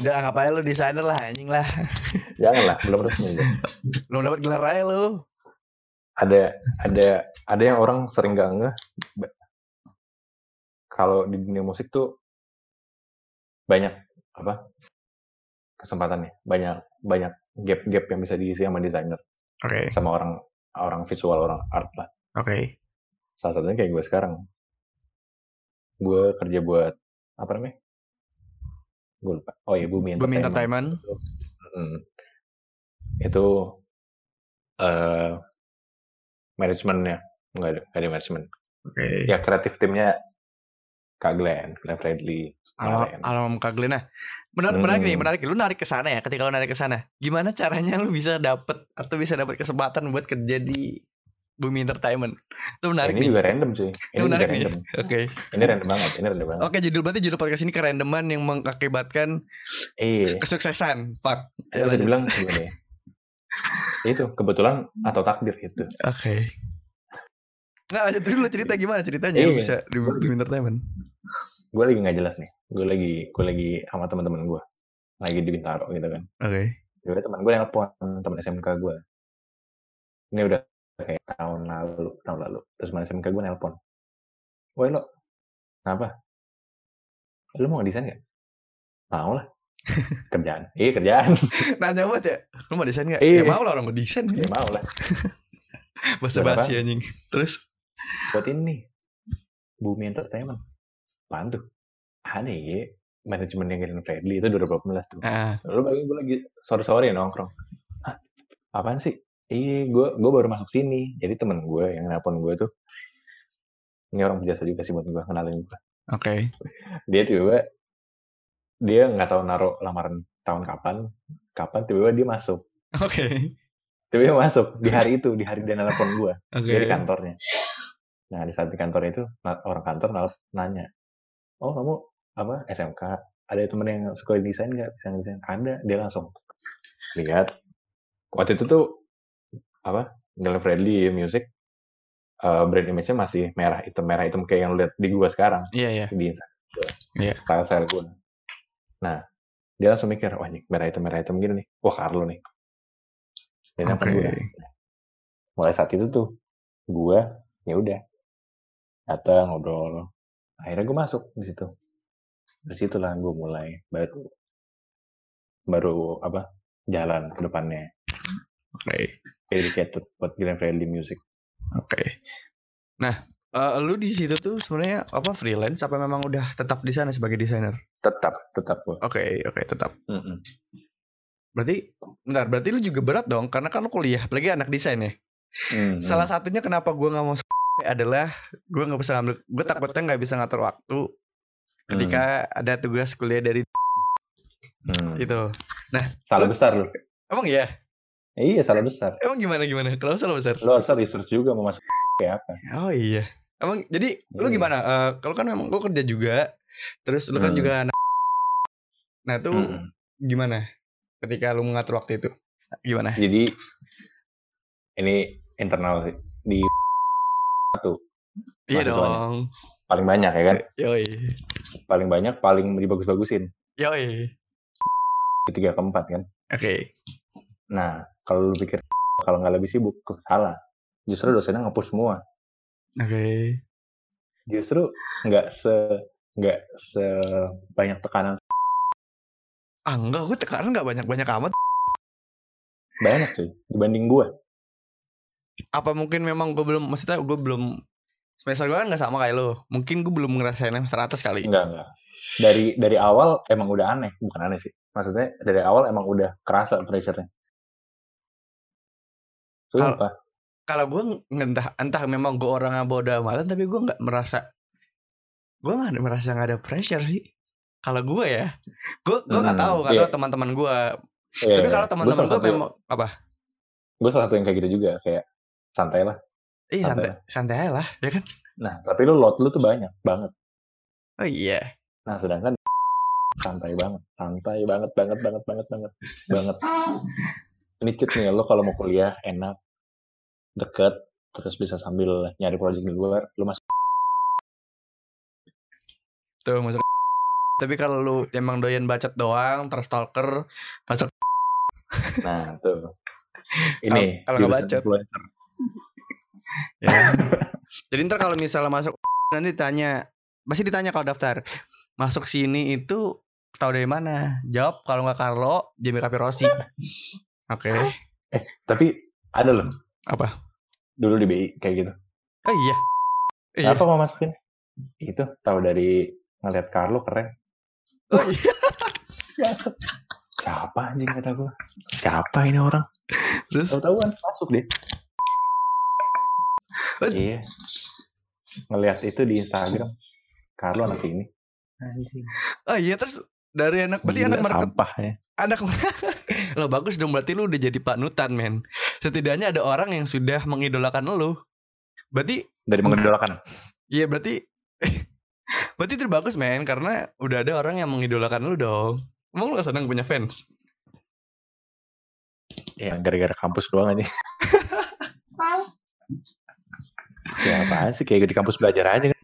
Udah anggap aja lu desainer lah, anjing lah,
jangan lah belum resmi
belum dapat gelar aja lu.
ada ada ada yang orang sering gak ngeh? Kalau di dunia musik tuh banyak apa kesempatannya banyak banyak gap-gap yang bisa diisi sama desainer.
Oke,
sama orang orang visual orang art lah.
Oke,
salah satunya kayak gue sekarang. Gue kerja buat apa namanya gue lupa oh iya Bumi
Bumi
Entertainment,
Entertainment.
Hmm. itu eh manajemennya nggak ada nggak ada manajemen
Oke.
ya kreatif timnya Kak Glenn, Glenn Fredly,
Alam, Kak Glenn. Nah, menarik, menarik nih,
Hmm.
menarik. Lu narik ke sana ya. Ketika lu narik ke sana, gimana caranya lu bisa dapet atau bisa dapat kesempatan buat kerja di Bumi Entertainment? Itu menarik
ini
nih.
juga random cuy. Ini
Itu menarik nih.
random.
Oke.
Ini random banget. Ini random banget.
Oke, judul berarti judul podcast ini kerandoman yang mengakibatkan
Iya.
kesuksesan. Fuck.
Itu bisa dibilang gimana ya? Itu kebetulan atau takdir gitu.
Oke. Nggak lanjut dulu cerita gimana ceritanya
Iya.
bisa di Bumi Entertainment.
Gue lagi nggak jelas nih. Gue lagi gue lagi sama teman-teman gue. Lagi di Bintaro gitu kan.
Oke.
Jadi teman gue nelpon teman SMK gue. Ini udah kayak tahun lalu, tahun lalu. Terus teman SMK gue nelpon. Woi lo, kenapa? Lu mau desain gak? Mau lah. kerjaan. Iya kerjaan.
Nanya buat ya, lu mau desain nggak?
Iya.
Ya mau lah orang mau desain.
ya mau lah.
Bahasa basi anjing. Terus?
buat ini Bumi Entertainment apaan tuh aneh ya manajemen yang Glenn Fredly itu 2018 tuh
Ah,
lalu bagi gue lagi sore sore nongkrong Hah, apaan sih iya gue gue baru masuk sini jadi temen gue yang nelpon gue tuh ini orang biasa juga sih buat gue kenalin gue
oke.
dia tiba dia nggak tahu naruh lamaran tahun kapan kapan tiba-tiba dia masuk
Oke.
tiba-tiba masuk di hari itu di hari dia nelpon gue. Dia di kantornya. Nah di saat di kantor itu orang kantor nanya, oh kamu apa SMK? Ada temen yang suka desain nggak? Bisa desain? Ada. Dia langsung lihat. Waktu itu tuh apa? Glenn Fredly Music eh, brand image-nya masih merah hitam merah hitam kayak yang lu lihat di gua sekarang
Iya iya.
di Instagram gua.
Iya.
Style style gua. Nah dia langsung mikir, wah ini merah hitam merah hitam gini nih. Wah Carlo nih. Nelfon
Oke.
gua. mulai saat itu tuh gue ya udah datang ngobrol akhirnya gue masuk di situ dari situlah gue mulai baru baru apa jalan ke depannya.
Oke.
Dedicated buat Glenn Fredly Music.
Oke. Nah, eh, lu di situ tuh sebenarnya apa freelance apa memang udah tetap di sana sebagai desainer?
Tetap, tetap gue.
Oke, oke, tetap.
Mm-mm.
Berarti bentar, berarti lu juga berat dong karena kan lu kuliah, apalagi anak desain ya.
Mm-mm.
Salah satunya kenapa gua nggak mau adalah gua nggak bisa ngambil gue takutnya nggak bisa ngatur waktu ketika ada tugas kuliah dari
Hmm.
itu.
Salah besar lu.
Emang iya?
Eh, iya salah besar.
Emang gimana gimana? Kenapa salah besar?
Lu harusnya research juga mau masuk kayak apa.
Oh iya. Emang jadi lu
Iya.
gimana? Eh, kalau kan memang lu kerja juga, terus lu kan
Hmm.
juga anak. Nah itu
Mm-mm.
gimana? Ketika lu mengatur waktu itu, gimana?
Jadi ini internal sih. Di
Iya
mahasiswanya.
dong.
paling banyak ya kan?
Yoi.
Paling banyak, paling dibagus-bagusin.
Yoi.
Di tiga keempat kan?
Oke.
Nah, kalau lu pikir kalau nggak lebih sibuk, salah. Justru dosennya ngapus semua.
Oke.
Justru nggak se nggak sebanyak tekanan
Ah enggak, gue tekanan gak banyak-banyak amat.
banyak cuy dibanding gua.
Apa mungkin memang gue belum, maksudnya gue belum semester gue kan gak sama kayak lo. Mungkin gue belum ngerasain semester atas kali.
Enggak enggak. Dari dari awal emang udah aneh, bukan aneh sih. Maksudnya dari awal emang udah kerasa pressure-nya. Sumpah.
Kalau gue entah entah memang gue orang yang bodoh amatan, tapi gue nggak merasa gue nggak merasa nggak ada pressure sih. Kalau gue ya, gue gue nggak
Hmm,
tahu nggak
iya.
tahu teman-teman gue.
Iya,
Tapi
iya.
kalau teman-teman gue memang apa?
Gue salah satu yang kayak gitu juga, kayak santai lah.
Ih
Santai.
santai santai aja lah, ya kan?
Nah, tapi lu load lu tuh banyak banget.
Oh iya.
Nah, sedangkan santai banget, santai banget, banget, banget, banget, banget, banget. Ini cheat nih, lo kalau mau kuliah enak, deket, terus bisa sambil nyari project di luar, lu masuk.
Tuh masuk. Tapi kalau lu emang doyan bacot doang, terus stalker, masuk.
Nah, tuh. Ini
Kalau- nggak bacot. Ya. Jadi ntar kalau misalnya masuk nanti ditanya, pasti ditanya kalau daftar masuk sini itu tahu dari mana? Jawab kalau nggak Carlo, Jamie Capirosi. Oke.
Tapi ada loh,
Apa?
dulu di BI kayak gitu.
Oh iya. Iya.
Kenapa mau masukin? Itu tahu dari ngeliat Carlo keren.
Oh iya.
Siapa anjing kata gue? Siapa ini orang?
Terus
Tahu-tahuan masuk deh.
Eh.
Iya. Ngeliat itu di Instagram. Carlo anak ini. Anjing.
oh iya terus dari anak berarti anak market
sampah ya.
anak lo bagus dong berarti lu udah jadi panutan men. Setidaknya ada orang yang sudah mengidolakan lu. Berarti
Dari mengidolakan.
iya berarti berarti itu bagus men karena udah ada orang yang mengidolakan lu dong. Emang lu gak senang punya fans?
Ya gara-gara kampus doang aja. ya apaan sih kayak di kampus belajar aja kan.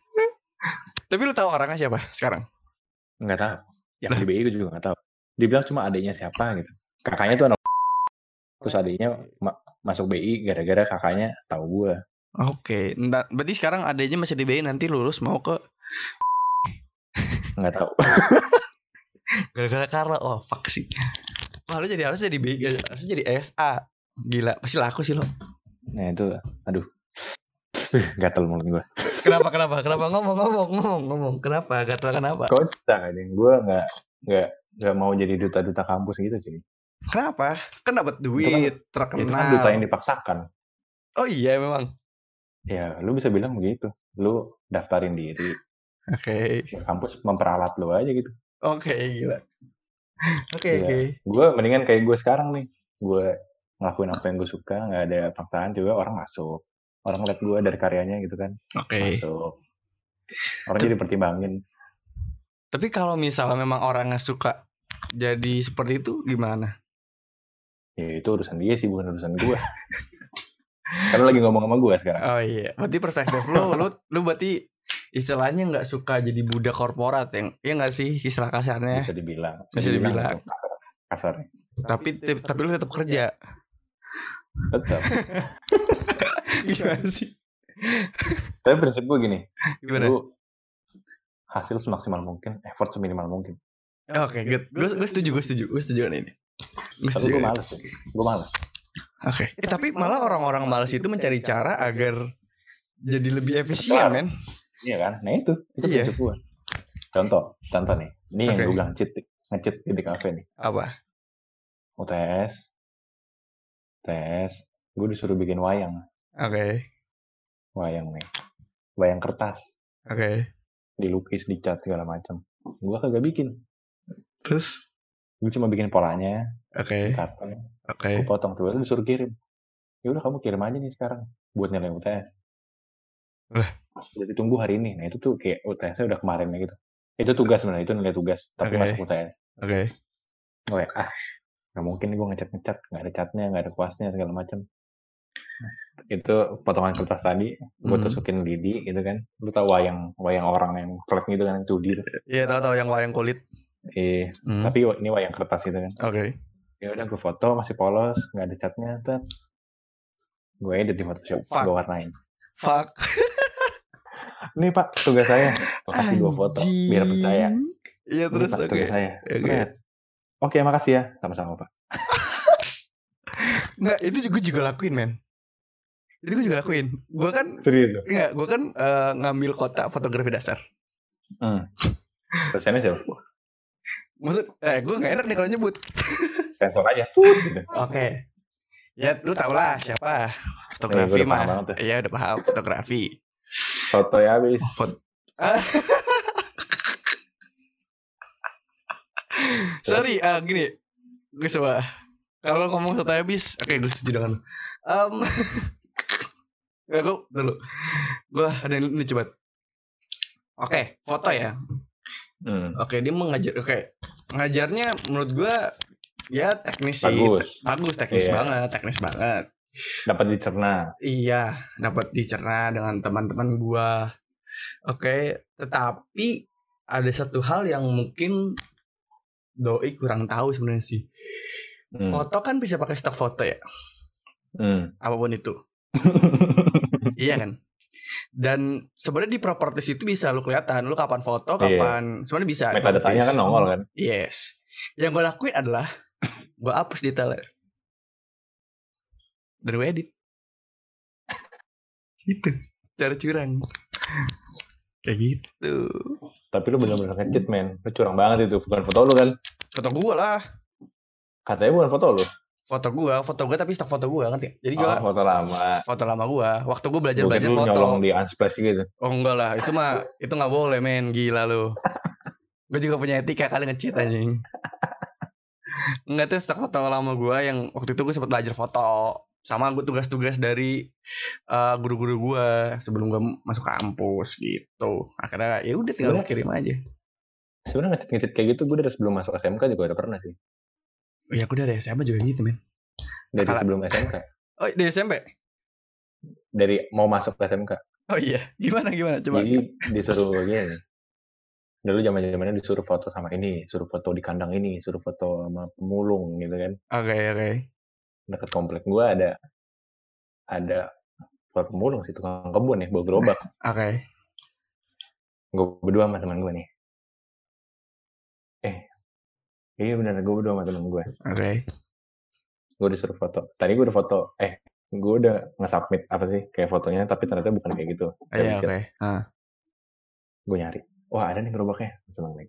Tapi lu tahu orangnya siapa sekarang?
Enggak tahu. Yang
Nah.
di BI gue juga enggak tahu. Dibilang cuma adanya siapa gitu. Kakaknya tuh anak terus adanya ma- masuk BI gara-gara kakaknya tahu gue.
Oke, Ntar- berarti sekarang adanya masih di BI nanti lulus mau ke
Enggak tahu.
gara-gara Carla. Oh, fuck sih. Wah, lu jadi harus jadi BI, harus jadi SA. Gila, pasti laku sih lo.
Nah itu aduh. Gatel mulut gue.
Kenapa kenapa? Kenapa ngomong ngomong ngomong ngomong? Kenapa? Gatel kenapa?
Kocak aja. Gue nggak nggak nggak mau jadi duta-duta kampus gitu sih.
Kenapa? Kan dapat duit,
Itu kan
terkenal.
duta yang dipaksakan.
Oh iya memang.
Ya, lu bisa bilang begitu. Lu daftarin diri.
Oke.
Ya, kampus memperalat lu aja gitu.
Oke, gila. Oke,
Iya.
oke.
Gue mendingan kayak gue sekarang nih. Gue ngelakuin apa yang gue suka, nggak ada paksaan juga orang masuk. Orang ngeliat gue dari karyanya gitu kan.
Oke.
Masuk. Orang jadi pertimbangin.
Tapi kalau misalnya memang orangnya suka jadi seperti itu gimana?
Ya itu urusan dia sih, bukan urusan gue. Karena lagi ngomong sama gue sekarang.
Oh iya, berarti perspektif lu, lu, lu berarti istilahnya nggak suka jadi budak korporat yang, iya nggak sih istilah kasarnya?
Bisa dibilang.
Bisa dibilang.
kasar- Kasarnya.
Tapi tapi lu tetap kerja.
Tetap.
gimana sih?
Tapi prinsip gue gini.
Gimana?
Lu hasil semaksimal mungkin, effort seminimal mungkin.
Oke, good. Gue gue setuju, gue setuju, gue setuju dengan ini. Mesti
Tapi gue
juga.
males. Gue males.
Oke. Eh, tapi malah orang-orang malas itu mencari cara agar jadi lebih efisien, men.
Iya kan? Nah itu, itu
Iya.
gue. Contoh, contoh nih. Ini yang
Oke.
gue bilang cheat, nge-cheat di kafe nih.
Apa?
UTS, UTS, gue disuruh bikin wayang.
Oke.
Wayang nih. Wayang kertas.
Oke.
Dilukis, dicat, segala macam. Gue kagak bikin.
Terus?
Gue cuma bikin polanya,
Oke.
karton,
Oke.
gue potong tuh, disuruh kirim. Ya udah kamu kirim aja nih sekarang buat nilai UTS.
Lah.
Udah ditunggu hari ini. Nah itu tuh kayak UTS-nya udah kemarin ya gitu. Itu tugas sebenarnya, itu nilai tugas. Tapi
Oke.
masuk UTS.
Oke.
Gue kayak, ah nggak mungkin gue ngecat ngecat nggak ada catnya nggak ada kuasnya segala macam itu potongan kertas tadi gue
Hmm.
tusukin lidi gitu kan lu tau wayang wayang orang yang flat gitu kan 2D tuh.
Iya, tahu-tahu yang wayang kulit.
Eh
Hmm.
tapi ini wayang kertas gitu kan
Oke.
ya udah gue foto masih polos nggak ada catnya tet gue edit di Photoshop
Fuck.
gue warnain
Fuck.
nih pak tugas saya gue kasih foto biar percaya.
Iya
ini
terus oke.
tugas saya
Oke.
Oke makasih ya sama-sama pak
Nggak, itu juga juga lakuin, men. Itu gue juga lakuin. Gue kan
serius
Enggak, gue kan eh, ngambil kotak fotografi dasar.
hmm. dosennya siapa
Maksud, eh gue gak enak nih kalau nyebut.
sensor aja gitu.
Oke. Ya, lu tau lah siapa. Fotografi
Eh,
mah.
tuh.
Iya, udah paham fotografi.
foto ya habis
Foto. Sorry, ah, gini. Gue coba. Kalau ngomong satu habis, oke gue setuju dengan lu. Um, Gak, gue dulu. Gue ada yang ini coba. Oke, foto ya.
hmm.
Oke, dia mengajar. Oke, ngajarnya menurut gua ya teknis sih.
bagus
Bagus, teknis
Iya.
banget, teknis banget.
dapat dicerna
Iya, dapat dicerna dengan teman-teman gua. Oke, tetapi ada satu hal yang mungkin doi kurang tahu sebenarnya sih.
Hmm.
Foto kan bisa pakai stok foto ya,
Hmm.
apa pun itu. iya kan? Dan sebenarnya di properties itu bisa lu kelihatan lu kapan foto,
Iya.
kapan sebenarnya bisa.
Metadatanya kan nongol kan.
Yes. Yang gue lakuin adalah gue hapus detailnya. Dan gue edit. Gitu. Cara curang. Kayak gitu.
Tapi lu bener-bener nge-cheat men. Lu curang banget itu. Bukan foto lu kan.
Foto gue lah.
Katanya bukan foto lu.
Foto gue, foto gue tapi stok foto gue kan. Jadi gue
Oh, foto lama.
foto lama gue. Waktu gue belajar
Gue
belajar
lu
foto.
nyolong di Unsplash gitu.
Oh enggak lah, itu mah itu nggak boleh men, gila lu. gue juga punya etika kali nge-cheat anjing. Enggak tuh stok foto lama gue yang waktu itu gue sempat belajar foto sama gue tugas-tugas dari eh, guru-guru gue sebelum gue masuk kampus gitu. Akhirnya ya udah tinggal kirim aja.
Sebenarnya nge-cheat nge-cheat kayak gitu gue dari sebelum masuk SMK juga udah pernah sih.
Oh ya aku dari SMA juga gitu men.
Dari
Akal-
sebelum SMK.
Oh dari SMP?
Dari mau masuk ke SMK.
Oh iya, gimana gimana coba.
Jadi disuruh gini. Dulu zaman zamannya disuruh foto sama ini, suruh foto di kandang ini, suruh foto sama pemulung gitu kan.
Oke oke.
Dekat komplek gue ada ada bukan pemulung sih tukang kebun ya, bawa gerobak.
Oke.
gue berdua sama teman gue nih. Eh, iya bener, gue berdua sama teman gue.
Oke.
Gue disuruh foto. Tadi gue udah foto. Eh, gue udah nge-submit apa sih kayak fotonya, tapi ternyata bukan kayak gitu.
Iya oke. Ah.
Gue nyari. Wah ada nih gerobaknya. Seneng nih.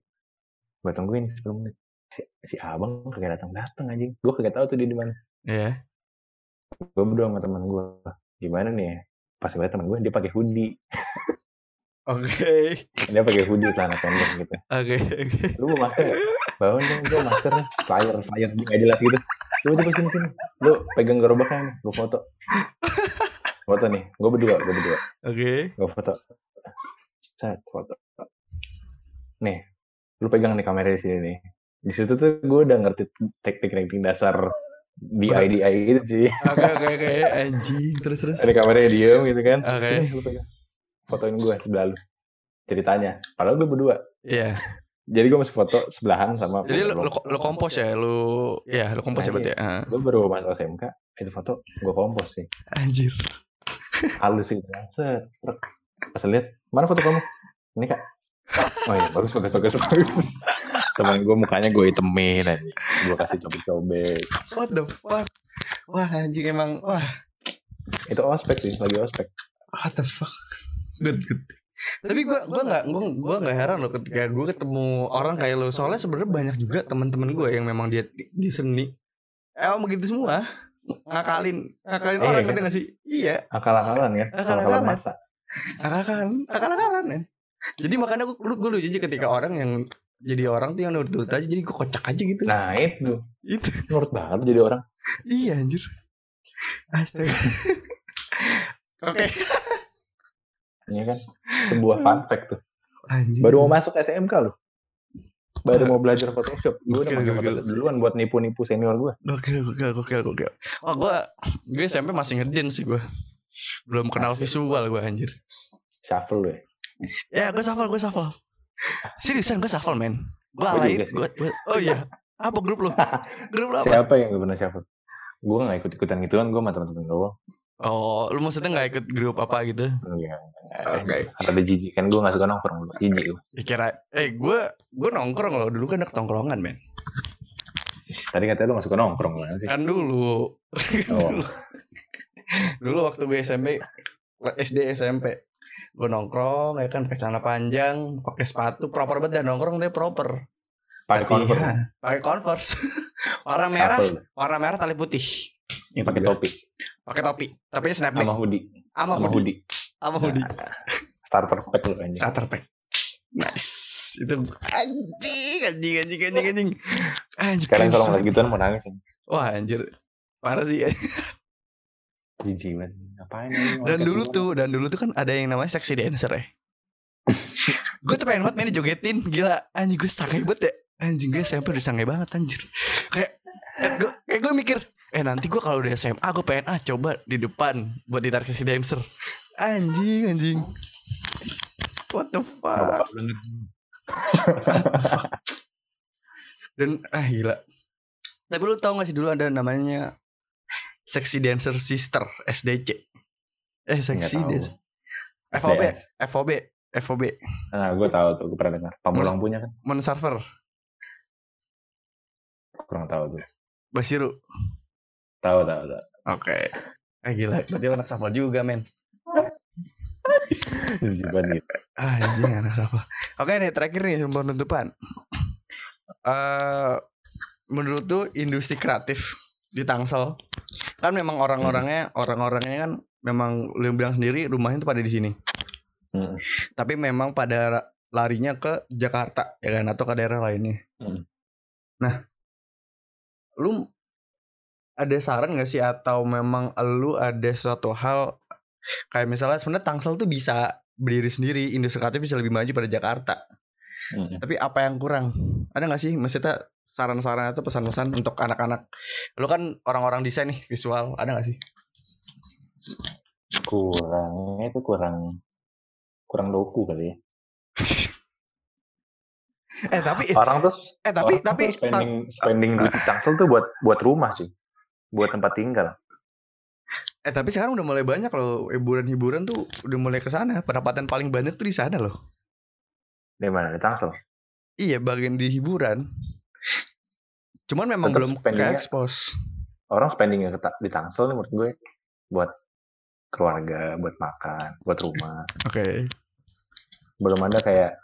Gue tungguin 10 menit. Si, si abang kagak datang datang anjing. Gue kagak tahu tuh dia di mana.
Iya.
Gue berdua sama teman gue. Gimana nih ya? Pas gue teman gue dia pakai hoodie.
Oke.
Dia pakai hoodie celana pendek gitu.
Oke oke.
lu mau masker bawa dong gue maskernya flyer flyer nggak jelas gitu. Coba coba sini sini. Lu pegang gerobaknya nih gue foto. Foto nih gue berdua gue berdua.
Oke.
gue foto. Set foto. Nih lu pegang nih kamera di sini nih. Di situ tuh gue udah ngerti teknik-teknik dasar DIY gitu sih.
Oke oke oke. Anjing terus terus.
ada kameranya diem gitu kan.
Oke.
Pegang. Fotoin gue sebelah lu. Ceritanya. Padahal gue berdua.
Iya.
Jadi gue masih foto sebelahan sama
Jadi lu, lu, lu kompos ya, lu ya lu kompos ya berarti ya. Ah,
gue baru masuk SMK itu foto gue kompos sih
Anjir.
halus sih set pas lihat mana foto kamu ini kak oh iya bagus bagus bagus bagus Temen gue mukanya gue itemin aja. Gue kasih cobek-cobek.
What the fuck? Wah anjing emang wah
Itu ospek sih, lagi ospek.
what the fuck. Good good. Tapi gua gua nggak gua gua nggak heran loh ketika gua ketemu orang kayak lo soalnya sebenarnya banyak juga teman-teman gue yang memang dia di, di seni. Emang begitu semua ngakalin ngakalin
Iya,
orang
kan?
sih? Iya,
Akal-akalan ya.
Akal-akalan.
Akal-akalan masa.
akal-akalan, akal-akalan ya. Jadi makanya gue gue lucu aja ketika orang yang jadi orang tuh yang nurut-nurut aja jadi gue kocak aja gitu.
Nah itu.
Itu.
Menurut banget jadi orang.
Iya anjir. Astaga. Oke.
Iya kan? Sebuah fun fact tuh.
Anjir.
Baru mau masuk SMK loh. Baru mau belajar Photoshop. Gue udah pakai duluan buat nipu-nipu senior gue.
Gokil, gokil, gokil, gokil. Oh, gue gue SMP masih ngedin sih gue. Belum kenal visual gue anjir.
Shuffle loh ya.
Ya, gue shuffle, gue shuffle. Seriusan gue shuffle, men. Gue
Gua
alay. gua- oh iya. Apa grup lu? Grup lu apa?
Siapa yang gak pernah shuffle? Gue gak ikut-ikutan gituan. Gue sama temen-temen gue.
Oh, lu maksudnya gak ikut grup apa gitu?
Enggak.
Oke.
Ada jijik. Kan gue gak suka nongkrong. Jijik gue.
Kira, eh gue gue nongkrong loh. Dulu kan anak tongkrongan, men.
Tadi katanya lu gak suka nongkrong kan sih?
Kan dulu.
Oh.
dulu waktu gue SMP SD SMP gue nongkrong ya kan pakai celana panjang pakai sepatu proper banget dan nongkrong deh proper
Pakai convert.
Latihan. pakai converse warna merah warna merah tali putih
Yang pakai topi.
Pakai topi tapi snapback
Sama hoodie.
sama hoodie sama hoodie
Nah, starter pack lu anjing.
starter pack nice itu anjing anjing anjing anjing anjing anjing
Sekarang kalau ngeliat gituan mau nangis. anjing.
wah anjir parah sih
Jijik banget. Ngapain
Dan dulu
gituan?
tuh, dan dulu tuh kan ada yang namanya sexy dancer ya. gue tuh pengen banget main jogetin, gila anjing gue sange banget ya. Anjing gue SMP udah sange banget anjir. Kayak gue kayak gue mikir, eh nanti gue kalau udah SMA gue pengen ah coba di depan buat ditarik sexy dancer. Anjing anjing. What the fuck? Dan ah gila. Tapi lu tau gak sih dulu ada namanya Sexy Dancer Sister SDC. Eh Sexy. Dancer. FOB. FOB, FOB.
Nah, gue tahu tuh, gue pernah dengar. Pamulang punya kan?
Mon server
Kurang tahu tuh.
Basiru.
Tahu, tahu, tahu.
Oke. Eh gila, berarti anak Sapa juga, men.
Gitu.
Ah, anjing anak Sapa. Oke nih, terakhir nih sebelum penutupan. Eh menurut tuh industri kreatif di Tangsel kan memang orang-orangnya orang-orangnya kan memang lu bilang sendiri rumahnya tuh pada di sini.
Hmm.
Tapi memang pada larinya ke Jakarta ya kan atau ke daerah lainnya.
Hmm.
Nah, lu ada saran gak sih atau memang lu ada suatu hal kayak misalnya sebenarnya Tangsel tuh bisa berdiri sendiri, industri kreatif bisa lebih maju pada Jakarta.
Hmm.
Tapi apa yang kurang? Ada gak sih maksudnya saran-saran atau pesan-pesan untuk anak-anak? Lu kan orang-orang desain nih, visual, ada gak sih?
Kurangnya itu kurang kurang doku kali ya.
Eh tapi
Orang tuh
eh tapi
orang tuh
tapi
spending spending duit di Tangsel tuh buat buat rumah sih. Buat tempat tinggal.
eh tapi sekarang udah mulai banyak loh hiburan-hiburan tuh udah mulai ke sana. Pendapatan paling banyak tuh di sana loh.
Di mana? Di Tangsel.
Iya, bagian di hiburan. Cuman memang
Tetep
belum ke expose.
Orang spendingnya di Tangsel nih menurut gue buat keluarga, buat makan, buat rumah.
Oke.
Belum ada kayak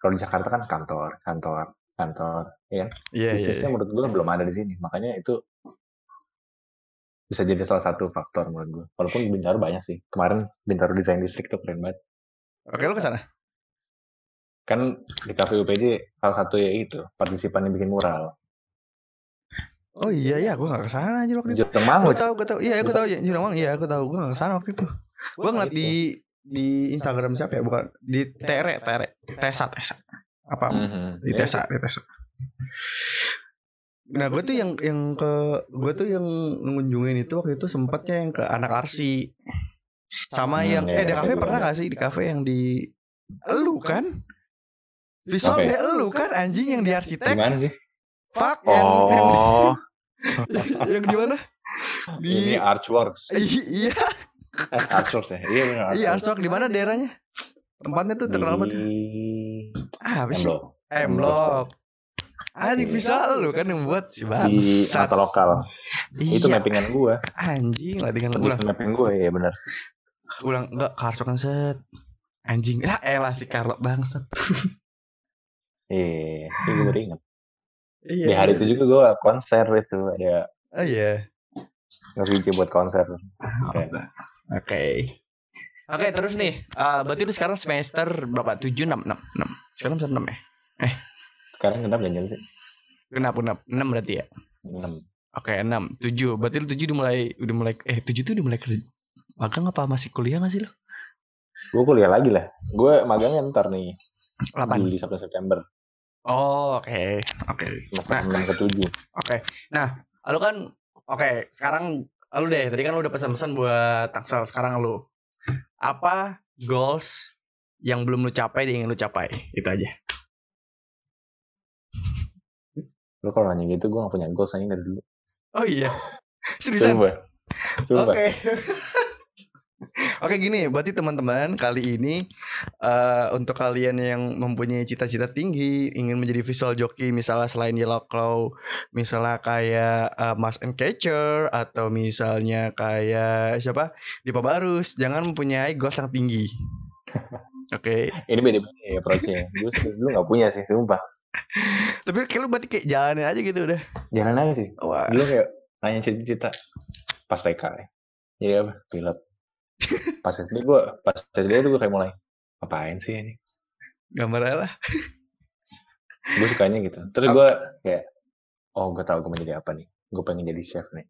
kalau di Jakarta kan kantor, kantor, kantor, ya. kan?
Iya, iya.
Bisnisnya
iya.
menurut gue belum ada di sini. Makanya itu bisa jadi salah satu faktor menurut gue. Walaupun Bintaro banyak sih. Kemarin Bintaro Design District tuh keren banget.
Oke, lu ke sana.
Kan di Cafe UPJ salah satu ya itu partisipan yang bikin mural.
Oh iya iya, gua gak ke sana anjir waktu itu. Gue tahu, gue tahu. Iya, gue tahu ya. Jurang Iya, gue tahu. Gue gak ke sana waktu itu. Gue ngeliat di di Instagram siapa ya? Bukan di Tere, Tere, Tesa, Tesa. Apa?
Mhm.
Di
Ya,
Tesa, di Tesa. Nah, gue tuh yang yang ke gue tuh yang ngunjungin itu waktu itu sempatnya yang ke anak Arsi. Sama
Hmm,
yang
iya,
eh di
iya,
kafe
iya.
pernah gak sih di kafe yang di elu kan? Visual
Oke.
kayak elu kan anjing yang di arsitek.
Gimana sih?
Fuck yang yang,
Oh,
yang di mana?
ini
Di
Archworks.
I- iya,
Eh, Archworks ya? Iya benar.
iya Artwork di mana daerahnya? Tempatnya tuh terkenal banget.
Di
Ah, apa sih?
Endo.
Anjing bisa lu kan yang buat si
di mata lokal. Itu
Iya,
mappingan gue.
anjing lah dengan ulang.
Tulis mapping gue ya benar.
Ulang enggak Karso kan set. Anjing. Ya elah si Carlo bangsat.
Iya, itu gue baru ingat.
Iya.
Di hari itu juga gue konser itu ada
Oh iya.
nge-VJ buat konser.
Oke. Oke. Oke, terus nih. eh, berarti lu sekarang semester berapa? 7 6 6 6. Sekarang semester 6 ya?
Sekarang kenapa jangan sih?
Kenapa 6? 6 berarti ya?
6.
Oke, 6, 7. Berarti 7 udah mulai udah mulai eh 7 tuh udah mulai kerja. Magang apa masih kuliah gak sih lu?
Gue kuliah lagi lah. Gue magangnya ntar nih.
8.
Juli sampai September.
Oh, oke. Oke.
Semester
Nah.
6 ke 7.
Oke. Nah, lu kan oke, sekarang lu deh. Tadi kan lu udah pesan-pesan buat Tangsel. Sekarang lu apa goals yang belum lu capai dan ingin lu capai? Itu aja.
Lu kalau nanya gitu gue gak punya goals aja dari dulu.
Oh iya. Seriusan?
Coba. Coba.
Oke. Oke gini, berarti teman-teman kali ini eh untuk kalian yang mempunyai cita-cita tinggi, ingin menjadi visual jockey, misalnya selain Yellow Claw, misalnya kayak eh, Mas and Catcher atau misalnya kayak siapa Dipa Barus, jangan mempunyai goals yang tinggi. Oke,
Ini beda-beda ya approach-nya. Gue dulu gak punya sih, sumpah.
Tapi kayak lu berarti kayak jalanin aja gitu udah.
Jangan nanya sih.
Wah,
Dulu kayak nanya cita-cita. Pas TK ya. Jadi apa? Pilot. Pas SD gue, pas SD itu gue kayak mulai. Ngapain sih ini?
gambar aja lah.
Gue sukanya gitu. Terus gue kayak, oh gue tau gue mau jadi apa nih. Gue pengen jadi chef nih.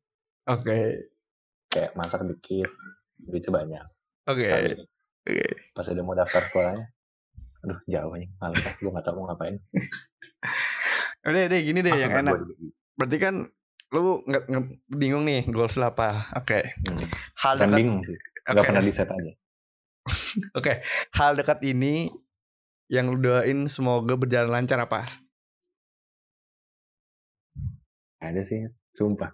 Oke,
Kayak masak dikit. Duitnya banyak.
oke,
Tapi
oke.
pas udah mau daftar sekolahnya. Aduh jauh nih. Males ah. Gue gak tau mau ngapain.
Udah deh gini deh yang
Masa
enak.
di-
Berarti kan lu nggak nggak- bingung nih goals lu apa? Oke.
Hmm.
Hal dekat
bingung sih.
oke.
Gak pernah di set aja.
Hal dekat ini yang lu doain semoga berjalan lancar apa?
Ada sih. Sumpah.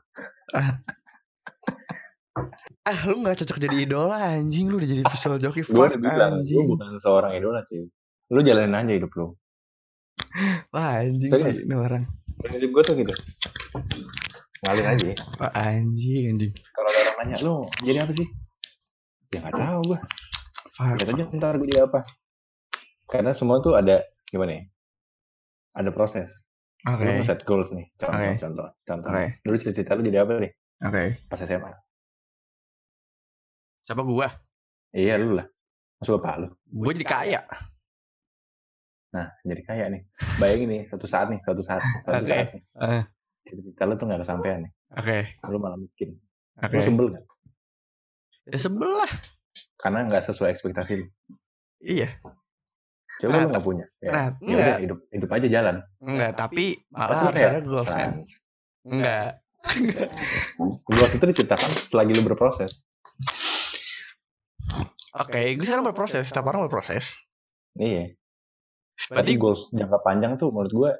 Ah, lu nggak cocok jadi idola anjing, lu udah jadi visual jockey
Gue udah bilang. Gue bukan seorang idola sih. Lu jalanin aja hidup lu.
Wah, anjing
Serius?
sih ini orang.
Prinsip gue tuh gitu. Ngalir aja.
Wah, anjing anjing.
Kalau ada orang nanya, lu jadi apa sih? Ya gak tahu gue. Lihat aja ntar gue jadi apa. Karena semua tuh ada, gimana ya? Ada proses.
Oke.
Lu set goals nih. Contoh,
Oke.
contoh, contoh.
Oke.
Dulu cita-cita lu jadi apa nih?
Oke.
Pas SMA.
Siapa gua?
Iya lu lah. Masuk bapak lu.
Gua jadi kaya.
Nah, jadi kaya nih. Bayangin nih, satu saat nih, satu saat. Satu
Oke.
saat nih.
Eh.
Cita-cita lu tuh gak kesampean nih.
Oke.
Lu malah miskin.
Oke.
Lu sebel gak?
Ya sebelah.
Karena gak sesuai ekspektasi lu.
Iya.
Coba
Nah,
lu gak punya. Ya,
Nah,
ya udah hidup hidup aja jalan.
Enggak, tapi malah
Pasti
harus
kayak
ada goals kan.
Sans.
Enggak.
Goals itu diciptakan selagi lu berproses.
Oke, gue sekarang berproses, setiap orang berproses.
Iya.
Berarti
goals jangka panjang tuh menurut gue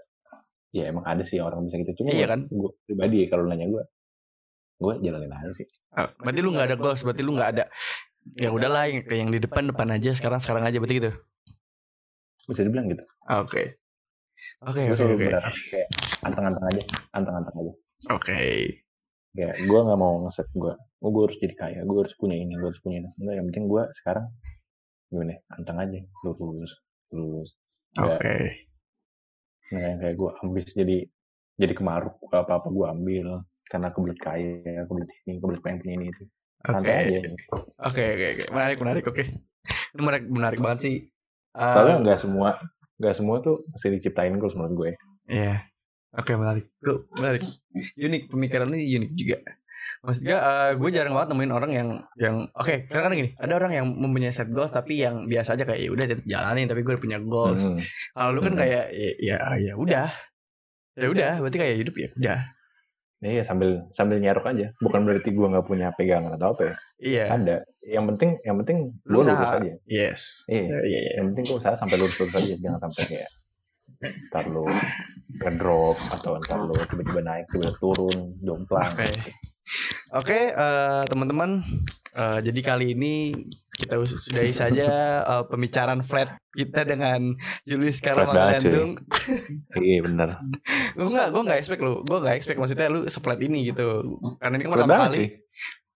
ya emang ada sih orang bisa gitu. Cuma
Iya kan?
gue pribadi ya kalau nanya gue, gue jalanin aja sih.
Ah, berarti lu nggak ada goals, berarti lu nggak ada ya udahlah yang yang di depan depan aja sekarang sekarang aja berarti gitu.
Bisa dibilang gitu.
Oke. Oke oke oke.
berharap kayak anteng-anteng aja, anteng-anteng aja.
Oke.
Kayak gue nggak mau ngeset gue, oh gue harus jadi kaya, gue harus punya ini, gue harus punya ini. Enggak, yang penting gue sekarang gimana? ya, Anteng aja, lurus, lurus.
Oke.
nggak yang kayak gue ambis jadi jadi kemaruk apa apa gue ambil karena kebelet kaya, kebelet ini, kebelet pengen punya ini itu.
Oke. Oke oke oke. Menarik menarik oke. Itu menarik menarik banget sih. Ah,
Soalnya nggak semua nggak semua tuh mesti diciptain goals menurut gue.
Iya. Oke menarik. Lu menarik. Unik pemikiran lu unik juga. Maksudnya eh, gue jarang banget nemuin orang yang yang oke karena kan gini ada orang yang mempunyai set goals tapi yang biasa aja kayak ya udah tetap jalanin tapi gue udah punya goals.
Hmm.
Kalau lu kan
Hmm.
kayak ya ya, ya udah. Ya udah berarti kayak hidup ya udah.
Iya sambil sambil nyarok aja. Bukan berarti gue nggak punya pegangan atau apa ya.
Iya.
Ada. Yang penting yang penting
Lu
lurus aja.
Yes.
Iya.
Iya iya. iya.
Yang penting gue usaha sampai lurus lurus aja. Jangan sampai kayak ntar lu ngedrop atau ntar lu tiba-tiba naik tiba-tiba turun jomplang.
Oke. Oke, eh, teman-teman. eh, jadi kali ini kita sudahi saja uh, pembicaraan flat kita dengan Julius
cuy.
Mangantung.
Iya bener.
Gue nggak, gue nggak expect lu, gue nggak expect maksudnya lu seplat ini gitu. Karena ini kan pertama kali,
sih.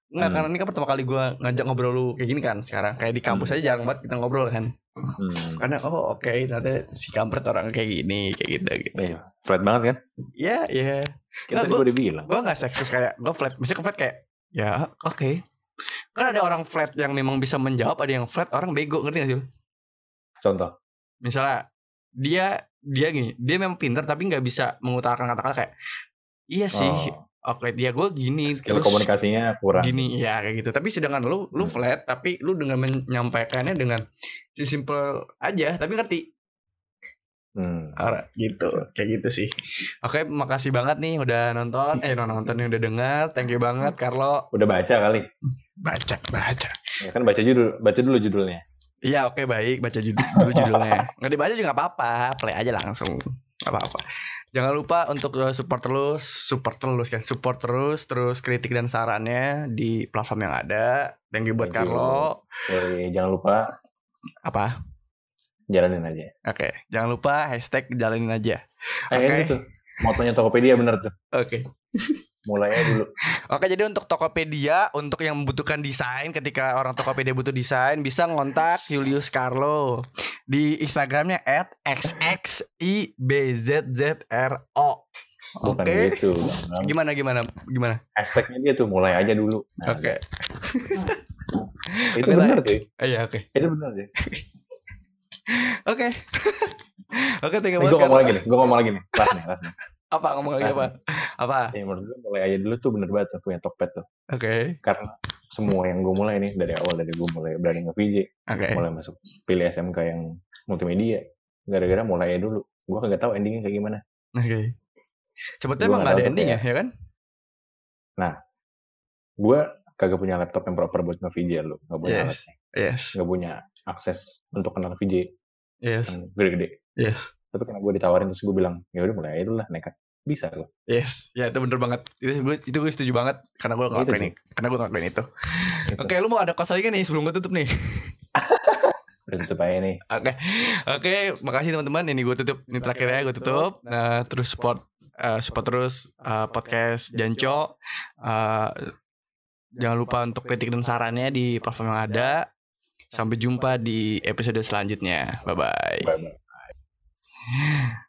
nggak
Hmm.
karena ini kan pertama kali gue ngajak ngobrol lu kayak gini kan sekarang. Kayak di kampus
Hmm.
aja jarang banget kita ngobrol kan.
Hmm.
Karena oh oke, ternyata si kampret orang kayak gini, kayak gitu. gitu.
Iya, flat banget kan?
Ya, ya.
Kita
Nggak, gua-
gue udah bilang.
gue nggak seksus kayak gue flat maksudnya ke flat kayak ya oke kan ada orang flat yang memang bisa menjawab ada yang flat orang bego ngerti gak sih?
Contoh.
misalnya dia dia gini dia memang pintar tapi nggak bisa mengutarakan kata-kata kayak iya sih
Oh,
oke dia gue gini
skill komunikasinya kurang.
gini ya kayak gitu tapi sedangkan lu lu
Hmm.
flat tapi lu dengan menyampaikannya dengan si simple aja tapi ngerti
Hmm.
Ora, gitu. Kayak gitu sih. Oke makasih banget nih udah nonton eh nonton nih udah dengar thank you banget Carlo
Udah baca kali.
baca baca.
Ya kan baca judul, baca dulu judulnya.
Iya oke baik. Baca judul dulu judulnya. Nggak dibaca juga nggak apa-apa. Play aja langsung. Nggak apa-apa. Jangan lupa untuk uh, support terus support terus kan. Support terus terus kritik dan sarannya di platform yang ada. Thank you buat
Thank you.
Carlo
Woi, jangan lupa
apa
jalanin aja.
oke jangan lupa hashtag jalanin aja Oke.
ini tuh. Motonya Tokopedia bener tuh.
oke
Mulai aja dulu.
Oke jadi untuk Tokopedia Untuk yang membutuhkan desain Ketika orang Tokopedia butuh desain Bisa ngontak Julius Carlo Di Instagramnya At XXIBZZRO
Bukan
Oke
gitu. Bang.
Gimana gimana Gimana
Hashtagnya dia tuh mulai aja dulu. Nah,
Oke
Itu
Oke,
bener tuh.
Iya oke
Itu bener sih.
Oke Oke you
Gue ngomong lagi nih. Gue ngomong lagi nih. Kelas nih. Kelas nih.
Apa ngomong lagi apa Apa
Ya, menurut gue mulai aja dulu tuh bener banget tuh punya Tokped tuh.
Oke
Karena semua yang gue mulai nih dari awal dari gue mulai berani nge-VJ,
Oke
mulai masuk pilih SMK yang multimedia, gara-gara mulai aja dulu. Gue kagak tahu endingnya kayak gimana.
Oke Sebetulnya emang gak ada ending ya Ya kan
Gue kagak punya laptop yang proper buat nge-VJ lu, nggak punya
Yes.
alatnya,
Yes
nggak punya akses untuk kenal VJ
Yes
gede-gede.
Yes
Tapi karena gue ditawarin terus gue bilang, ya udah mulai aja dulu lah nekat. Bisa gue.
Yes, ya itu bener banget. Itu gue itu gue setuju banget karena gue
Itu
ngelakuin
sih.
ini. Karena gue ngelakuin itu.
Gitu.
Oke, lu mau ada kos lagi nih sebelum gue tutup nih.
Udah tutup aja nih.
Oke, oke, makasih teman-teman. Ini gue tutup, ini terakhir ya gue tutup. Nah, terus support, eh, support terus eh, podcast Janco. Eh, jangan lupa untuk kritik dan sarannya di platform yang ada. Sampai jumpa di episode selanjutnya. Bye bye.
Bye-bye.